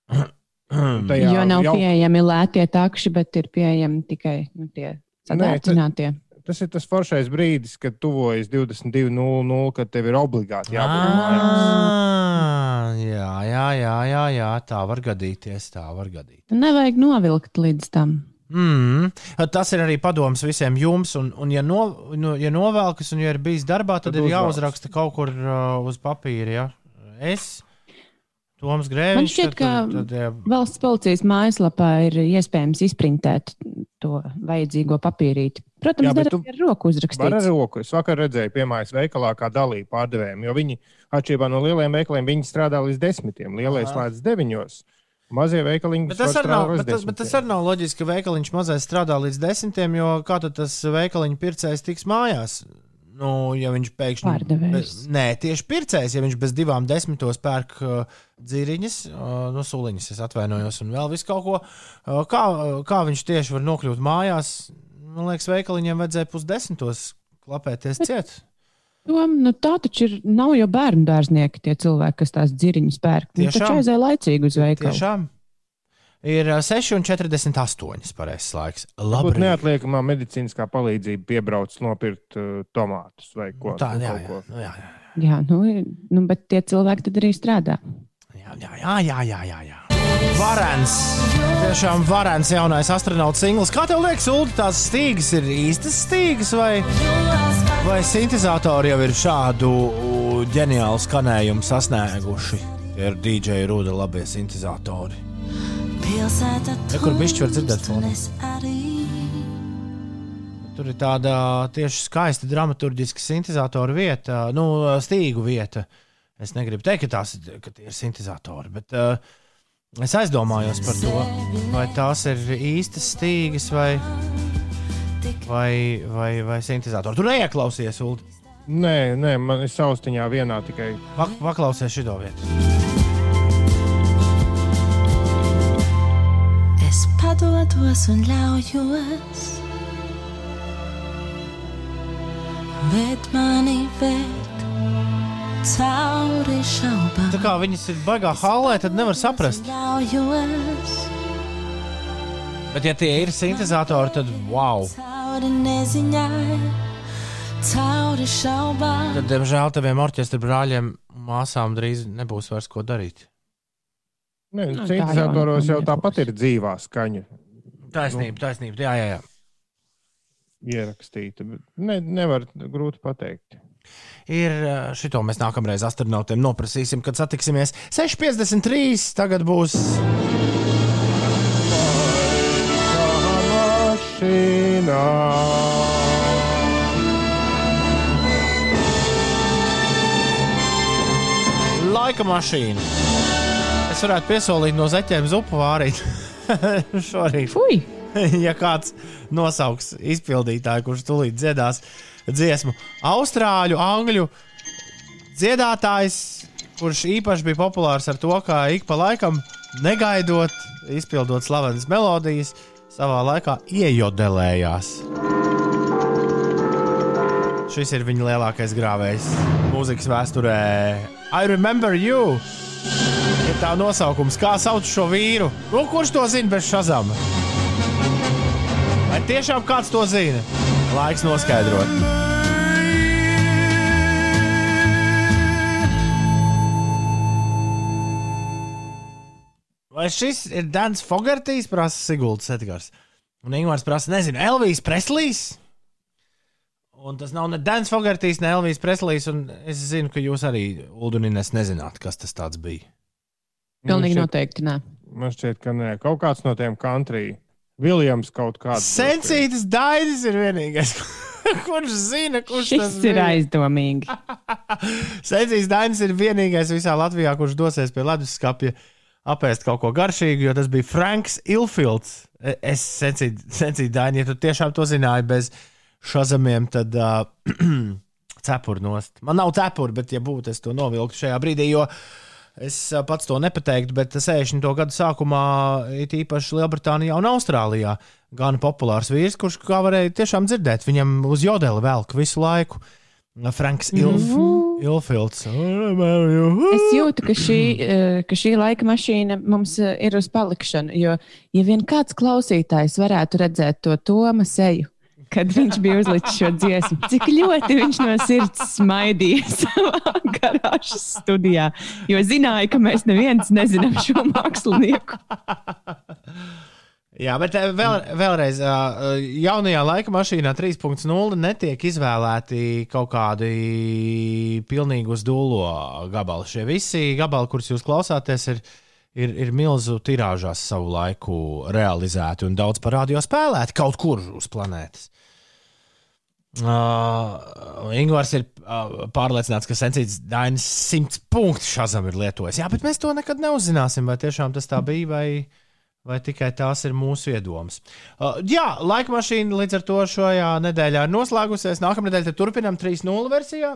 Jo nav jau- pieejami lētie takši, bet ir pieejami tikai nu, tie sadārdzinātie. Tas ir tas foršais brīdis, kad tuvojas 22.00, kad tev ir obligāti jābūt mājās. Ah, jā, jā, jā, jā, jā, tā var gadīties. Tā var gadīties. Nevajag novilkt līdz tam. Mm. Tas ir arī padoms visiem jums. Un, un ja, no, nu, ja novelkas un ja ir bijis darbā, tad, Tad ir uzvāc. jāuzraksta kaut kur uh, uz papīra. Ja? Es, Toms Man Grēviņš, šķiet, tad- ka tad, tad, valsts policijas mājaslapā ir iespējams izprintēt to vajadzīgo papīrīti. Protams, Jā, tu- ar roku Var ar uzrakstīt. roku. Es vakar redzēju, piemēram, veikalā kā dalību pārdevējiem, jo viņi atšķirībā no lieliem veikaliem viņi strādā līdz desmitiem. Lielais Aha. slēdz deviņos. Mazie veikaliņi Bet tas, nav, bet, tas, bet tas arī nav loģiski, ka veikaliņš mazais strādā līdz desmitiem, jo kā tad tas veikaliņa pircējs tiks mājās? Nu, ja viņš pēkšņi. Pārdevējs. Bez, nē, tieši pircējs, ja viņš bez divām desmitos pērk uh, dzīriņas, uh, no suliņas, es atvainojos, un vēl visu kaut ko. Uh, kā, kā viņš tieši var nokļūt mājās? Man liekas, veikaliņiem vajadzēja pusdesmitos klapēties ciet. Tom, nu, tā taču ir, nav jau bērnu dārznieki, tie cilvēki, kas tās dziriņas pērk. Viņi Tiešām? taču aizēja laicīgi uz veikalu. Tiešām. Ir uh, 6,48 pareizais laiks. Labi. neatliekamā medicīniskā palīdzība piebrauc nopirkt uh, tomātus vai ko Tā, nu, jā, kaut jā, ko. nu, jā, jā. Jā, nu, ir- nu, bet tie cilvēki tad arī strādā. Jā, jā, jā, jā, jā, jā, jā. Varens. Tiešām varens jaunais astronauts singls. Kā tev liekas, Ulu, tās stīgas ir īstas stīgas vai, vai sintēzatori jau ir šādu ģeniālu skanējumu sasnieguši? Tie ir DJ Ruda labie sintēzatori. Te, kur bišķi var dzirdēt fonā? Tur ir tāda tieši skaista dramaturgiska sintēzatora vieta, nu, stīgu vieta. Es negribu teikt, ka, tās, ka tie ir sintēzatori, bet uh, es aizdomājos par to, vai tās ir īstas stīgas vai, vai, vai, vai sintēzatori. Tur neieklausies, Ulu. Nē, nē, man ir saustiņā vienā tikai. Pak- Paklausies šo vietu. Es padodos un ļaujos, bet mani ved cauri šaubām. Tā kā viņas ir baigā halē, tad nevar saprast. Bet, ja tie ir sintēzatori, tad wow! cauri neziņai, cauri šaubām. Tad, diemžēl, taviem orķestra brāļiem un māsām drīz nebūs vairs ko darīt. Nē, Nu, Sintēzatoros jau jau tāpat ir dzīvā skaņa Taisnība, taisnība. Jā, jā, jā. ierakstīta. bet Ne, nevar grūti pateikt. Ir šito mēs nākamreiz astronautiem noprasīsim, kad satiksimies. 6,53. Tagad būs. Mašīna Laika mašīna. Es varētu piesolīt no zeķiem zupu vārīt šorīt. Fui! ja kāds nosauks izpildītāju, kurš tūlīt dziedās dziesmu, austrāļu, angļu dziedātājs, kurš īpaši bija populārs ar to, kā ik pa laikam, negaidot, izpildot slavenas melodijas, savā laikā iejodelējās. Šis ir viņa lielākais grāvējs mūzikas vēsturē. I remember you! Ir tā nosaukums, kā sauc šo vīru. Nu, kurš to zina bez šazām? Vai tiešām kāds to zina? Laiks noskaidrot. Vai šis ir Dans Fogartīs, prasa Siguldas Edgars? Un Ingūns prasa, nezinu, Elvijas Preslijs? Un tas nav ne Dans Fogartīs, ne Elvijas Preslijs. un Es zinu, ka jūs arī, Uldunīnes, nezināt, kas tas tāds bija. Pilnīgi Man šķiet- noteikti nē. Man šķiet, ka nē, kaut kāds no tiem country. Viljams kaut kāds. Sensītas Dainis ir vienīgais, kurš zina, kurš tas Šis ir bija. aizdomīgi. Sensītas Dainis ir vienīgais visā Latvijā, kurš dosies pie leduskapja apēst kaut ko garšīgu, jo tas bija Franks Ilfields. E- Es sensīju Daini, ja tu tiešām to zināji bez šazamiem, tad uh, cepuri nost. Man nav cepuri, bet, ja būtu, es to novilktu šajā brīdī, jo es pats to nepateiktu, bet 60. gadu sākumā, it īpaši Lielbritānijā un Austrālijā, gan populārs vīrs, kurš, kā varēja tiešām dzirdēt, viņam uz jodeli velk visu laiku. Franks Ilf, Ilfields. Es jūtu, ka šī, ka šī laika mašīna mums ir uz palikšanu. Jo, ja vien kāds klausītājs varētu redzēt to Toma seju, kad viņš bija uzlicis šo dziesmu, cik ļoti viņš no sirds smaidīja savā garāžas studijā. Jo zināja, ka mēs neviens nezinām šo mākslinieku. Jā, bet eh, vēl, vēlreiz, jaunajā laika mašīnā 3.0 netiek izvēlēti kaut kādi pilnīgi uz dūlo gabali. Šie visi gabali, kurus jūs klausāties, ir, ir, ir milzu tirāžās savu laiku realizēti un daudz parādio spēlēti kaut kur uz planētas. Uh, Ingūns ir uh, pārliecināts, ka Sensīts Dainis 100 punktu šazam ir lietojis. Jā, bet mēs to nekad neuzzināsim, vai tiešām tas tā bija, vai, vai tikai tās ir mūsu iedomas. Uh, jā, laika mašīna līdz ar to šajā nedēļā ir noslēgusies. Nākamā nedēļa turpinām 3.0 versijā.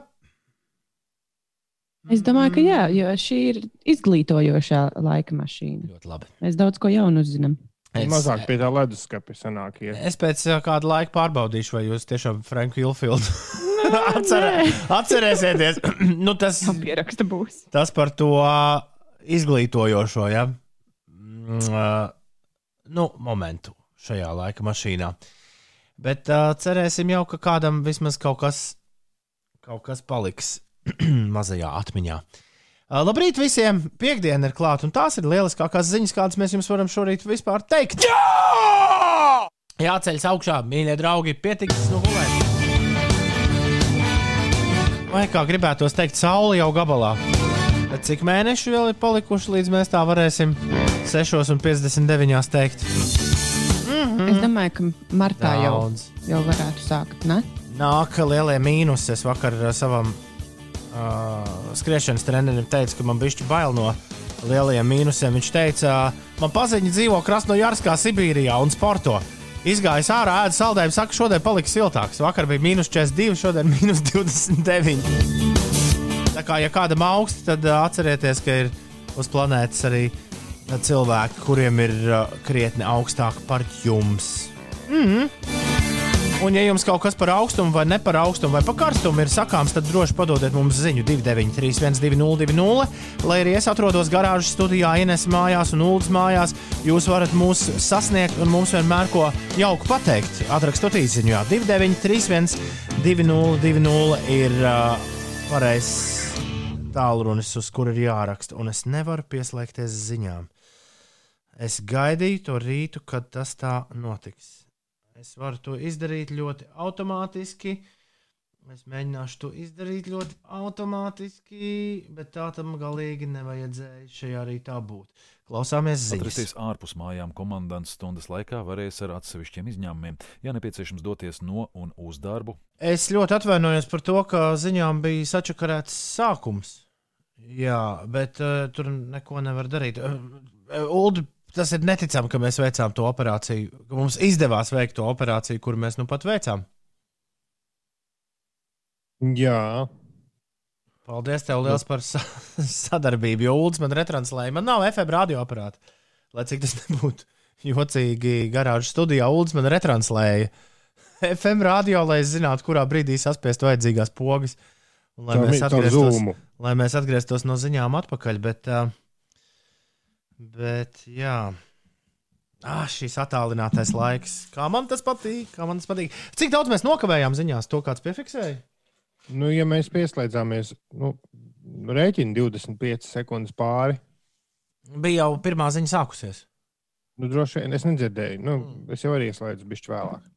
Es domāju, ka jā, jo šī ir izglītojošā laika mašīna. Ļoti labi. Mēs daudz ko jaunu uzzinām. Es, Mazāk pie tā leduskapja sanāk. iet. es pēc uh, kāda laika pārbaudīšu, vai jūs tiešām Franku Ilfieldu atcerē, atcerēsieties. nu, tas, pieraksta būs. tas par to izglītojošo ja? Mm, nu, momentu šajā laika mašīnā. Bet uh, cerēsim jau, ka kādam vismaz kaut kas, kaut kas paliks mazajā atmiņā. Uh, labrīt visiem! Piektdiena ir klāta, un tās ir lieliskākās ziņas, kādas mēs jums varam šorīt vispār teikt. Jā! Jāceļas augšā, mīļie draugi, pietiks no gulēt. Vai kā gribētos teikt, saule jau gabalā. Bet cik mēneši vēl ir palikuši, līdz mēs tā varēsim 6,59 teikt? Es domāju, ka martā jau, Daudz. jau varētu sākt. Ne? Nāk lielie mīnusi. Es vakar uh, savam uh, skriešanas trenerim teicu, ka man bija bail no lielajiem mīnusiem. Viņš teica, man paziņa dzīvo Krasnojarskā, Sibīrijā un sporto. Izgājis ārā, ēda saldējumu, saka, šodien paliks siltāks. Vakar bija mīnus 42, šodien mīnus 29. Tā kā, ja kādam augsts, tad uh, atcerieties, ka ir uz planētas arī uh, cilvēki, kuriem ir uh, krietni augstāk par jums. Un, ja jums kaut kas par augstumu, vai ne par augstumu, vai par karstumu ir sakāms, tad droši padodiet mums ziņu 293, 202, lai arī es atrodos garāžas studijā, Ines mājās un Ulas mājās. Jūs varat mūs sasniegt un mums vienmēr ko jauku pateikt. Atrakstot īsiņu, jā, 293, 202 ir uh, pareizs tālrunis, uz kur ir jāraksta, un es nevaru pieslēgties ziņām. Es gaidīju to rītu, kad tas tā notiks. Es varu to izdarīt ļoti automātiski. Es mēģināšu to izdarīt ļoti automātiski, bet tā tam galīgi nevajadzēja šajā rītā būt. Klausāmies Atrasties ziņas. ārpus mājām komandants stundas laikā varēs ar atsevišķiem izņēmumiem, ja nepieciešams doties no un uz darbu. Es ļoti atvainojos par to, ka ziņām bija sačakarēts sākums. Jā, bet uh, tur neko nevar darīt. Uh, Ulu, tas ir neticami, ka mēs veicām to operāciju, ka mums izdevās veikt to operāciju, kuru mēs nu pat veicām. Jā, Paldies tev liels par sa sadarbību, jo Ulas man retranslēja. Man nav FM radioaparāta. Lai cik tas nebūtu jocīgi, garāžas studijā Ulas man retranslēja FM radio, lai es zinātu, kurā brīdī saspiest vajadzīgās pogas. Un lai tā mēs tā lai mēs atgrieztos no ziņām atpakaļ. Bet, uh, bet jā. Ah, šis attālinātais laiks. Kā man tas patīk, kā man tas patīk. Cik daudz mēs nokavējām ziņās, to kāds piefiksēja? Nu, ja mēs pieslēdzāmies, nu, rēķini 25 sekundes pāri. Bija jau pirmā ziņa sākusies. Nu, droši vien es nedzirdēju. Nu, es jau arī ieslēdzu bišķi vēlāk.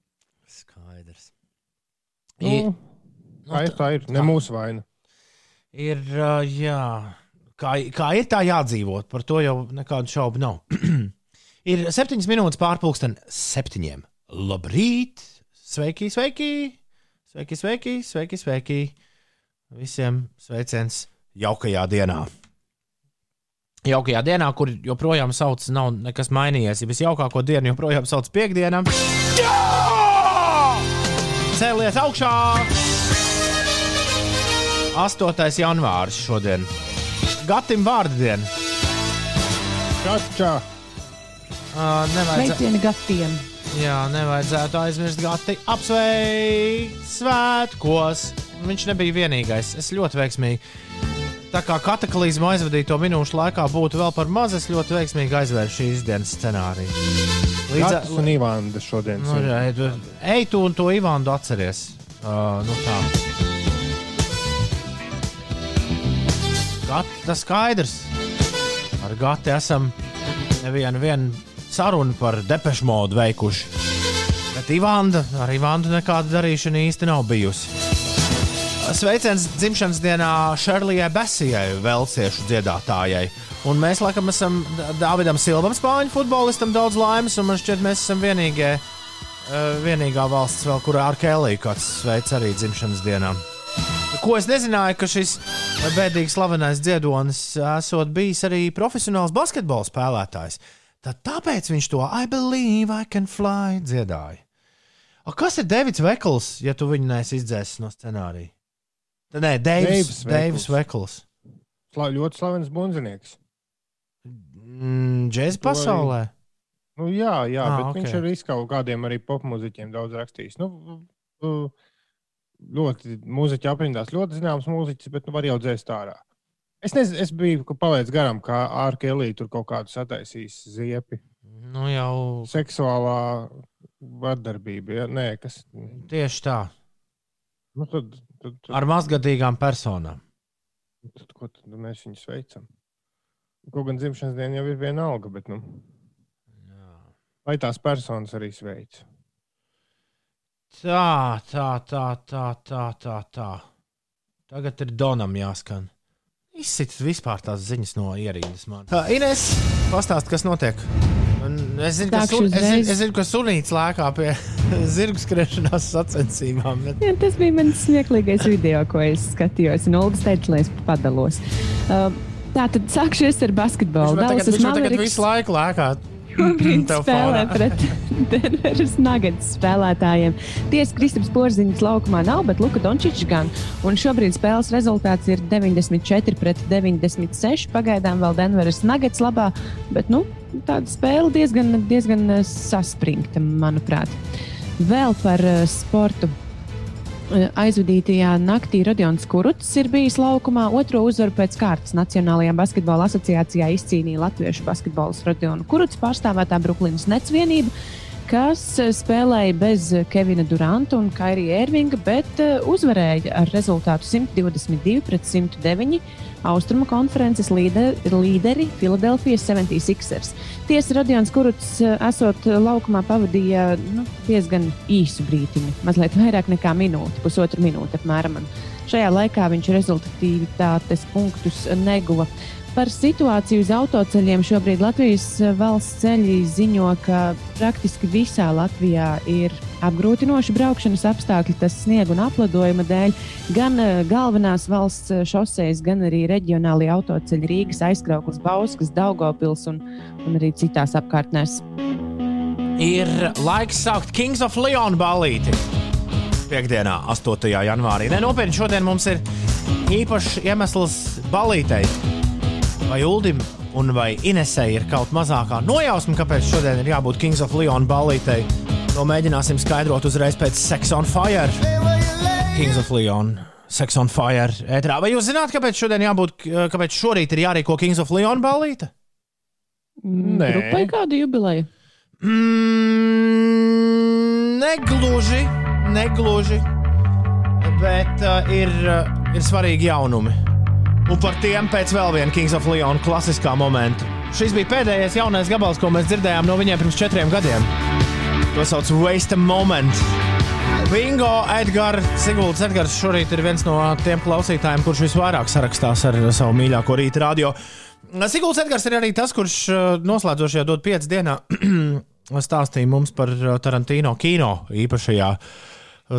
Skaidrs. Nu, tā ir, tā ir. Ne mūsu vaina. Ir, ā, jā, kā, kā ir tā jādzīvot, par to jau nekādu šaubu nav. ir septiņas minūtes pārpusdien, septiņiem. Labrīt! Sveiki, sveiki! Sveiki, sveiki, sveiki, sveiki! Visiem sveiciens jaukajā dienā! Jaukajā dienā, kur joprojām sauc, nav nekas mainījies. Ja visjaukāko dienu joprojām sauc piekdienā. Cēlies augšā! 8. janvāris šodien. Gatim vārdu diena. Čačā! Uh, Sveicieni gatiem! jā, nevajadzētu aizmirst gati apsveikt svētkos. Viņš nebija vienīgais. Es ļoti veiksmīgi. Tā kā kataklizmu aizvadīto minūšu laikā būtu vēl par maz, es ļoti veiksmīgi aizvēru šīs dienas scenāriju. Līdz Gatis un Ivanda šodien. Nu, svin. ej, tu- ej, tu un to Ivānu atceries. Uh, nu tā. Gati, tas skaidrs. Ar Gati esam nevienu vienu sarunu par depešu modu veikuši. Bet Ivanda, ar Ivandu nekāda darīšana īsti nav bijusi. Sveiciens dzimšanas dienā Šerlijai Besijai, Velsiešu dziedātājai. Un mēs, laikam, esam Dāvidam Silvam, spāņu futbolistam, daudz laimes, un man šķiet, mēs esam vienīgie, eh, vienīgā valsts, vēl, kurā ar Keliju kāds sveic arī dzimšanas dienā. Ko es nezināju, ka šis bēdīgi slavenais dziedonis esot bijis arī profesionāls basketbola spēlētājs. Tad tāpēc viņš to I believe I can fly dziedāja. A, kas ir Davids Vekls, ja tu viņu neesi izdzēsis no scenārija? Nē, Deivs Deivs Vekls. Sla, ļoti slavens bunzinieks. Mm, Džēzus pasaulē. Nu, jā, jā Ah, bet ok. viņš arī kaut kādiem arī popmūziķiem daudz rakstījis. Nu, uh, ļoti mūziķi aprindās, ļoti zināms mūziķis, bet nu, var jau dzēst ārā. Es, nez, es biju palaidis garām, kā ārkelī tur kaut kādu sataisījis ziepi. Nu jau Seksuālā vardarbība. Ja? Nē, kas. tieši tā. Nu, tad, tad, tad, Ar mazgadīgām personām. tad, ko tad mēs viņus veicam? Kaut gan dzimšanas diena jau ir viena alga, bet nu, lai tās personas arī sveic. Tā, tā, tā, tā, tā, tā, tā. Tagad ir Donam jāskan. Izsit vispār tās ziņas no ierīces. Man. Tā, Ines, pastāst, kas notiek. Un es zinu, ka, sun, es, zinu, es zinu, ka sunīts lēkā pie zirgu skriešanās sacensībām. Bet... Jā, tas bija mans smieklīgais video, ko es skatījos. Un Olga teica, lai es padalos. Uh, tā tad sākšu ar basketbolu. Viņš man tagad, viņš man tagad visu laiku lēkā. Šobrīd spēlē pret Denveras Nuggets spēlētājiem. Tiesa Kristaps Porziņš laukumā nav, bet Luka Dončičs gan. Un šobrīd spēles rezultāts ir 94 pret 96. Pagaidām vēl Denveras Nuggets labā, bet nu, tāda spēle diezgan, diezgan eh, saspringta, manuprāt. Vēl par eh, sportu. Aizvadītajā naktī Rodions Kuruts ir bijis laukumā. Otro uzvaru pēc kārtas Nacionālajā basketbola asociācijā izcīnīja latviešu basketbols Rodionu Kuruts pārstāvētā Brooklynas Nets vienība, kas eh, spēlēja bez Kevina Duranta un Kairija Ervinga, bet eh, uzvarēja ar rezultātu 122 pret 109. Austrumu konferences līde, līderi Filadelfijas 76ers. Tiesa Radions Kuruts, eh, esot laukumā, pavadīja nu, diezgan īsu brīdiņu, mazliet vairāk nekā minūti, pusotru minūti apmēram. Šajā laikā viņš rezultatīvitātes punktus neguva. Par situāciju uz autoceļiem šobrīd Latvijas valsts ceļi ziņo, ka praktiski visā Latvijā ir apgrūtinoši braukšanas apstākļi, tas sniega un apledojuma dēļ. Gan eh, galvenās valsts šoseis, gan arī reģionālie autoceļi Rīgas aizkrauklis, Bauskas, Daugopils un, un arī citās apkārtnēs. Ir laiks saukt Kings of Leon ballīti. Piektdienā, 8. janvārī. Nē, nopietni, šodien mums ir īpašs iemesls ballītei. Vai Uldim un vai Inesei ir kaut mazākā nojausma, kāpēc šodien ir jābūt Kings of Leon ballītei? To mēģināsim skaidrot uzreiz pēc Sex on Fire. Kings of Leon. Sex on Fire. Ētrā. Vai jūs zināt, kāpēc šodien jābūt, kāpēc šorīt ir jārīko Kings of Leon ballīte? Nē. Grupai kādu jubileju? Mm, negluži, negluži. Bet uh, ir, uh, ir svarīgi jaunumi. Un par tiem pēc vēl viena Kings of Leon klasiskā momenta. Šis bija pēdējais jaunais gabals, ko mēs dzirdējām no viņiem pirms četriem gadiem. To sauc par Waste Moment. Bingo, Edgars, Sigulds Edgars šorīt ir viens no tiem klausītājiem, kurš visvairāk sarakstās ar savu mīļāko rīta radio. Sigulds Edgars ir arī tas, kurš uh, noslēdzošajā dod piecas dienā stāstīja mums par uh, Tarantino kino īpašajā uh,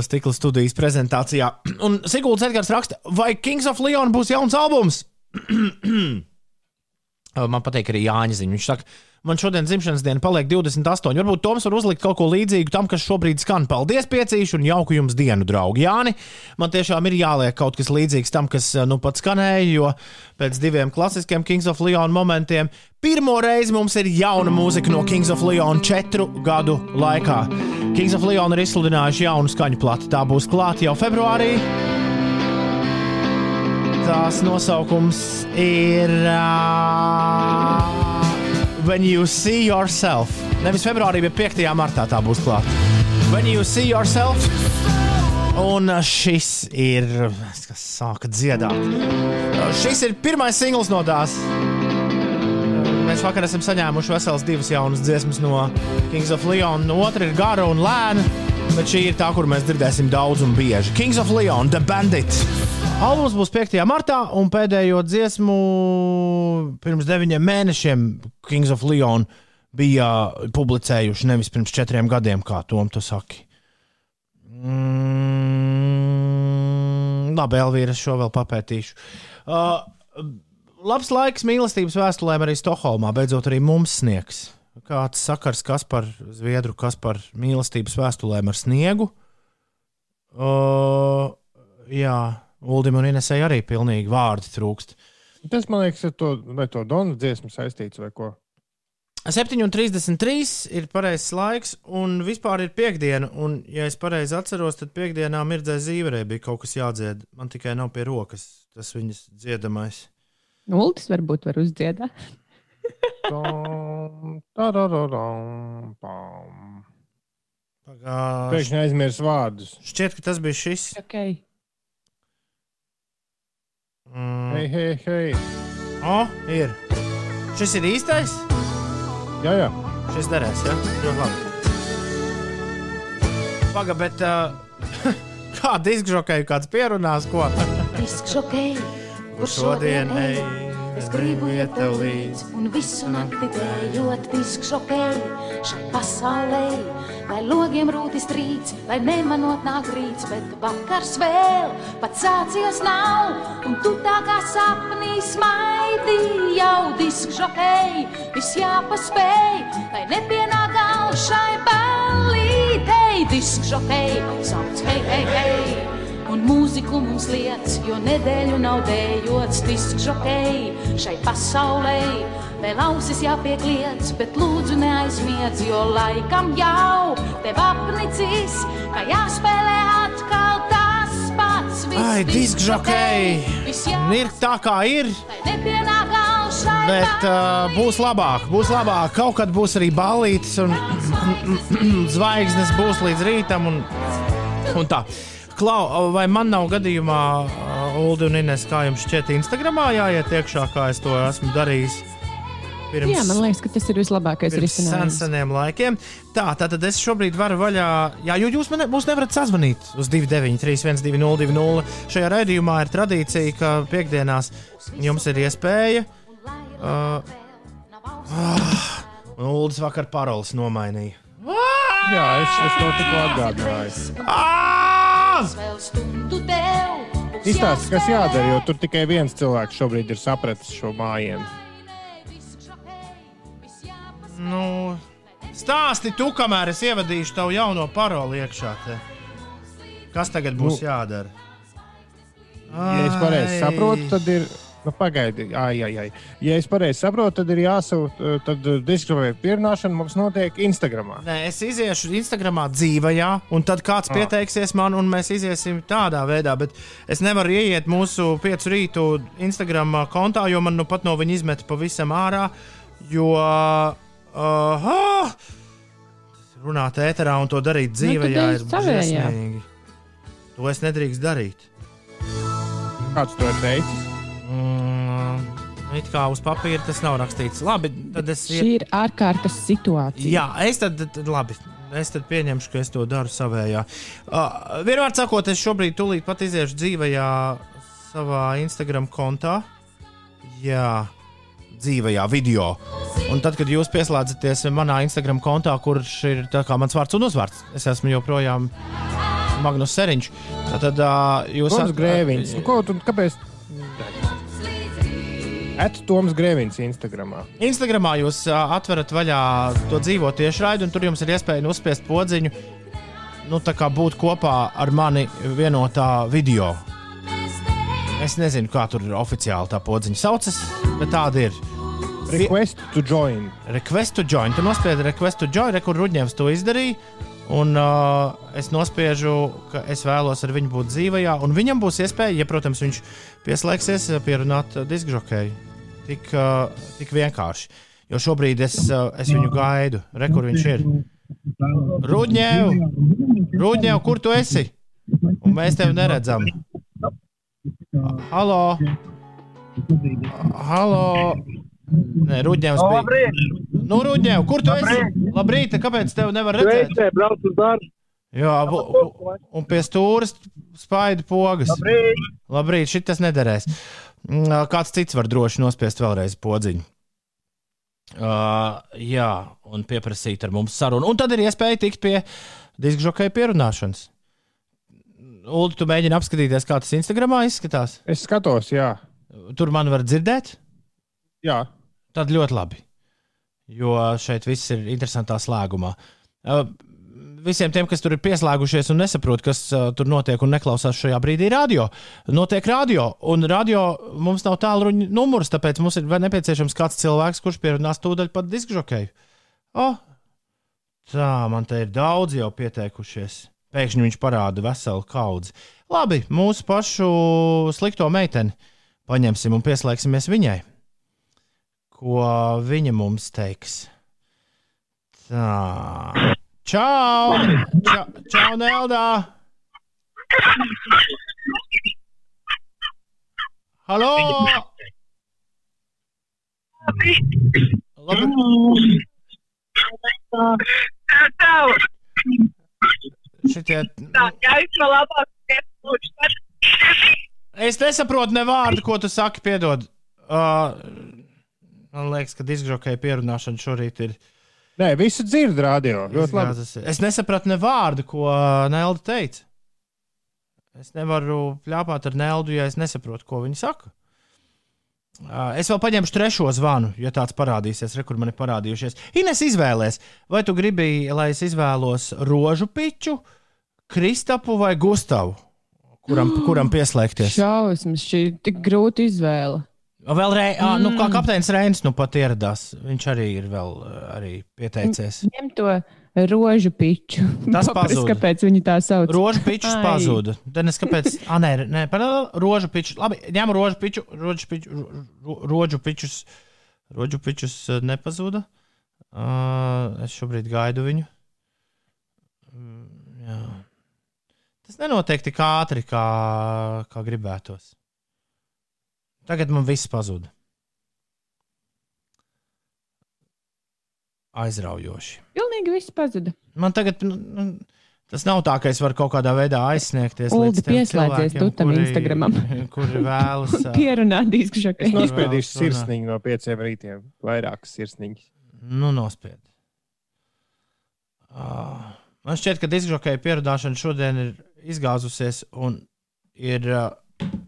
stikla studijas prezentācijā. Un Sigulds Edgars raksta, vai Kings of Leon būs jauns albums? Man patīk arī Jāņa ziņa. Viņš saka, man šodien dzimšanas diena paliek 28. Varbūt Toms var uzlikt kaut ko līdzīgu tam, kas šobrīd skan. Paldies, piecīši, un jauku jums dienu, draugi. Jāni, man tiešām ir jāliek kaut kas līdzīgs tam, kas uh, nu pat skanēja, jo pēc diviem klasiskiem Kings of Leon momentiem pirmo reizi mums ir jauna mūzika no Kings of Leon četru gadu laikā. Kings of Leon ir izsludinājuši jaunu skaņu plati. Tā būs klāta jau februārī. Tās nosaukums ir uh, When You See Yourself. Nevis februārī, bet 5. martā tā būs klāta. When You See Yourself. Un šis ir. kas sāka dziedāt. Šis ir pirmais singls no tās. Mēs vakar esam saņēmuši veselas divas jaunas dziesmas no Kings of Leon. Otra ir gara un lēna, bet šī ir tā, kur mēs dzirdēsim daudz un bieži. Kings of Leon, The Bandit. Albums būs 5. martā, un pēdējo dziesmu pirms deviņiem mēnešiem Kings of Leon bija publicējuši nevis pirms četriem gadiem, kā Tom to saki. Mm, labi, Elvīra, es šo vēl papētīšu. Uh, labs laiks mīlestības vēstulēm arī Stokholmā. Beidzot, arī mums sniegs. Kāds sakars, kas par Zviedru, kas par mīlestības vēstulēm ar sniegu? Uh, jā, Uldim un Inesai arī pilnīgi vārdi trūkst. Tas man liekas, ar to, vai to Donu dziesmu saistīts vai ko. 7,33 ir pareizais laiks, un vispār ir piekdiena. Un, ja es pareizi atceros, tad piekdienā Mirdzē Zīverē bija kaut kas jādzied. Man tikai nav pie rokas tas viņas dziedamais. Ultis varbūt var uzdziedāt. Pēkšņi aizmirst vārdus. Šķiet, ka tas bija šis. Okay. Mm. Hei, hei, hei. O, ir. Šis ir īstais. Jā, jā. Šis derēs, ja? Ļoti labi. Pagaid, bet uh, kā diskžokēju kāds pierunās, ko? Diskžokei, Kur šodien ej? Es gribu iet tev līdzi, un visu nakti dējot diskžokei šai pasaulē. Lai logiem rūtis trīc, lai nemanot nāk rīts, bet vakars vēl pats sācies nav. Un tu tā kā sapnī smaidi jau diskžokei, viss jāpaspēj, lai nepienāk gals šai ballītei. Diskžokei, sauc hei, hei, hei! Mūziku mums liec, jo nedēļu nav dējots diskžokei šai pasaulē. Vēl ausis jāpiekliedz, bet lūdzu neaizmiedz, jo laikam jau tev apnicis, ka jāspēlē atkal tas pats. Viss Ai, diskžokēji! viss Ir tā kā ir, bet uh, būs labāk. Būs labāk. Kaut kad būs arī ballītes un zvaigznes būs līdz rītam. Un, un tā. Klau, vai man nav gadījumā uh, Ulu un Ines, kā jums šķiet, Instagramā jāiet iekšā, kā es to esmu darījis. Pirms, Jā, man liekas, ka tas ir vislabākais pirms sen, risinājums. seniem laikiem. Tā, tātad es šobrīd varu vaļā, jā, jo jūs man, mūs nevarat sazvanīt uz 293, 1202. Šajā raidījumā ir tradīcija, ka piekdienās jums ir iespēja. Uh, uh, un Ulas vakar paroles nomainīja. Jā, es, es to tikko atgādināju. Ah! Būs Izstāsti, kas jādara, jo tur tikai viens cilvēks šobrīd ir sapratis šo mājienu. Nu, stāsti tu, kamēr es ievadīšu tavu jauno paroli iekšā. Te. Kas tagad būs Nu, jādara? Ja es pareizi saprotu, tad ir. Nu, pagaidi, ai, ai, ai. Ja es pareizi saprotu, tad ir jāsūta, tad diskriptīva pierunāšana mums notiek Instagram. Nē, es iziešu Instagramā dzīvajā, un tad kāds Ah. pieteiksies man, un mēs iesim tādā veidā. Bet es nevaru ieiet mūsu piecu rītu Instagram kontā, jo man nu pat no viņa izmet pavisam ārā. Jo uh, runāt ēterā un to darīt dzīvajā ej ir savējā. briesmīgi. To es nedrīkstu darīt. Kāds to ir teicis? Mm, it kā uz papīra tas nav rakstīts. Labi, tad es. Šī ir ārkārtas situācija. Jā, es tad, tad labi. Es tad pieņemšu, ka es to daru savējā. Uh, Vienmēr sakot, es šobrīd tūlīt pat iziešu dzīvajā savā Instagram kontā. Jā, dzīvajā video. Un tad, kad jūs pieslēdzaties manā Instagram kontā, kurš ir tā kā mans vārds un uzvārds, es esmu joprojām Magnus Seriņš. Tad uh, jūs Toms Grēviņš. Nu, ko tu, kāpēc? Et Toms Grēviņš Instagram. Instagramā jūs atverat vaļā to dzīvo tiešraidi, un tur jums ir iespēja uzspiest podziņu, nu, tā kā būt kopā ar mani vienotā video. Es nezinu, kā tur oficiāli tā podziņa saucas, bet tāda ir. Request to join. Request to join. Tu nospiedi request to join, re, kur Rudņevs to izdarīja. Un uh, es nospiežu, ka es vēlos ar viņu būt dzīvajā, un viņam būs iespēja, ja, protams, viņš pieslēgsies, uh, pierunāt uh, diskžokēju. Tik, uh, tik vienkārši. Jo šobrīd es, uh, es viņu gaidu. Re, kur viņš ir? Rudņev! Rudņev, kur tu esi? Un mēs tevi neredzam. Halo! Halo! Nē, Rudņevs bija. Nu, Rudņev, kur tu esi? Labrīt, kāpēc tev nevar redzēt? Sveicē, braucu uz darbu. Jā, un pie stūra spaidu pogas. Labrīt. Labrīt, šis tas nederēs. Mm, Kāds cits var droši nospiest vēlreiz podziņu. Uh, jā, un pieprasīt ar mums sarunu. Un tad ir iespēja tikt pie diskžokai pierunāšanas. Ulu, tu mēģini apskatīties, kā tas Instagramā izskatās. Es skatos, jā. Tur man var dzirdēt. Jā. Tad ļoti labi. Jo šeit viss ir interesantā slēgumā. Visiem tiem, kas tur ir pieslēgušies un nesaprot, kas tur notiek un neklausās šajā brīdī radio, notiek radio. Un radio mums nav tālruņa numurs, tāpēc mums ir nepieciešams kāds cilvēks, kurš pierunās tūdaļ pat diskžokeju. Oh, tā, man te ir daudz jau pieteikušies. Pēkšņi viņš parāda veselu kaudzi. Labi, mūsu pašu slikto meiteni paņemsim un pieslēgsimies viņai ko viņa mums teiks. Tā. Čau! Čau, čau Neldā! Halo! Labi. Šitie, es nesaprotu ne vārdu, ko tu saki, piedod. Uh, man liekas, ka diskžokai pierunāšana šorīt ir Nē, visu dzird radio. Ļoti labi. Es nesapratu ne vārdu, ko Nelda teica. Es nevaru pļāpāt ar Neldu, ja es nesaprotu, ko viņa saka. Uh, Es vēl paņemšu trešo zvanu, ja tāds parādīsies, re, kur man ir parādījušies. Ines izvēlēs, vai tu gribi, lai es izvēlos rožu piču, Kristapu vai Gustavu, kuram, kuram pieslēgties. Šausmas, šī ir tik grūta izvēle. Vēl rei, mm. nu, kā kapteinis Reinis nu pat ieradās. Viņš arī ir vēl uh, arī pieteicies. Ņem to rožu piču. Tas pazuda. Kāpēc viņi tā sauc? Rožu pičus Ai. pazuda. Es kāpēc. Ah, nē, nē paralēli rožu piču. Labi, ņem rožu piču, rožu piču, ro- ro- rožu pičus. Rožu pičus uh, nepazuda. Uh, es šobrīd gaidu viņu. Mm, jā. Tas nenotiek tik ātri, kā, kā gribētos. Tagad man viss pazuda. Aizraujoši. Pilnīgi viss pazuda. Man tagad nu, nu, tas nav tā, ka es varu kaut kādā veidā aizsniegties. Uldi, pieslēdzies tu tam kuri- Instagramam. Kuri vēlas. Pierunāt disku Es nospiedīšu sirsniņu no pieciem rītiem. Vairākas sirsniņas. Nu, nospied. Uh, man šķiet, ka diskžokēja pierādāšana šodien ir izgāzusies un ir. Uh,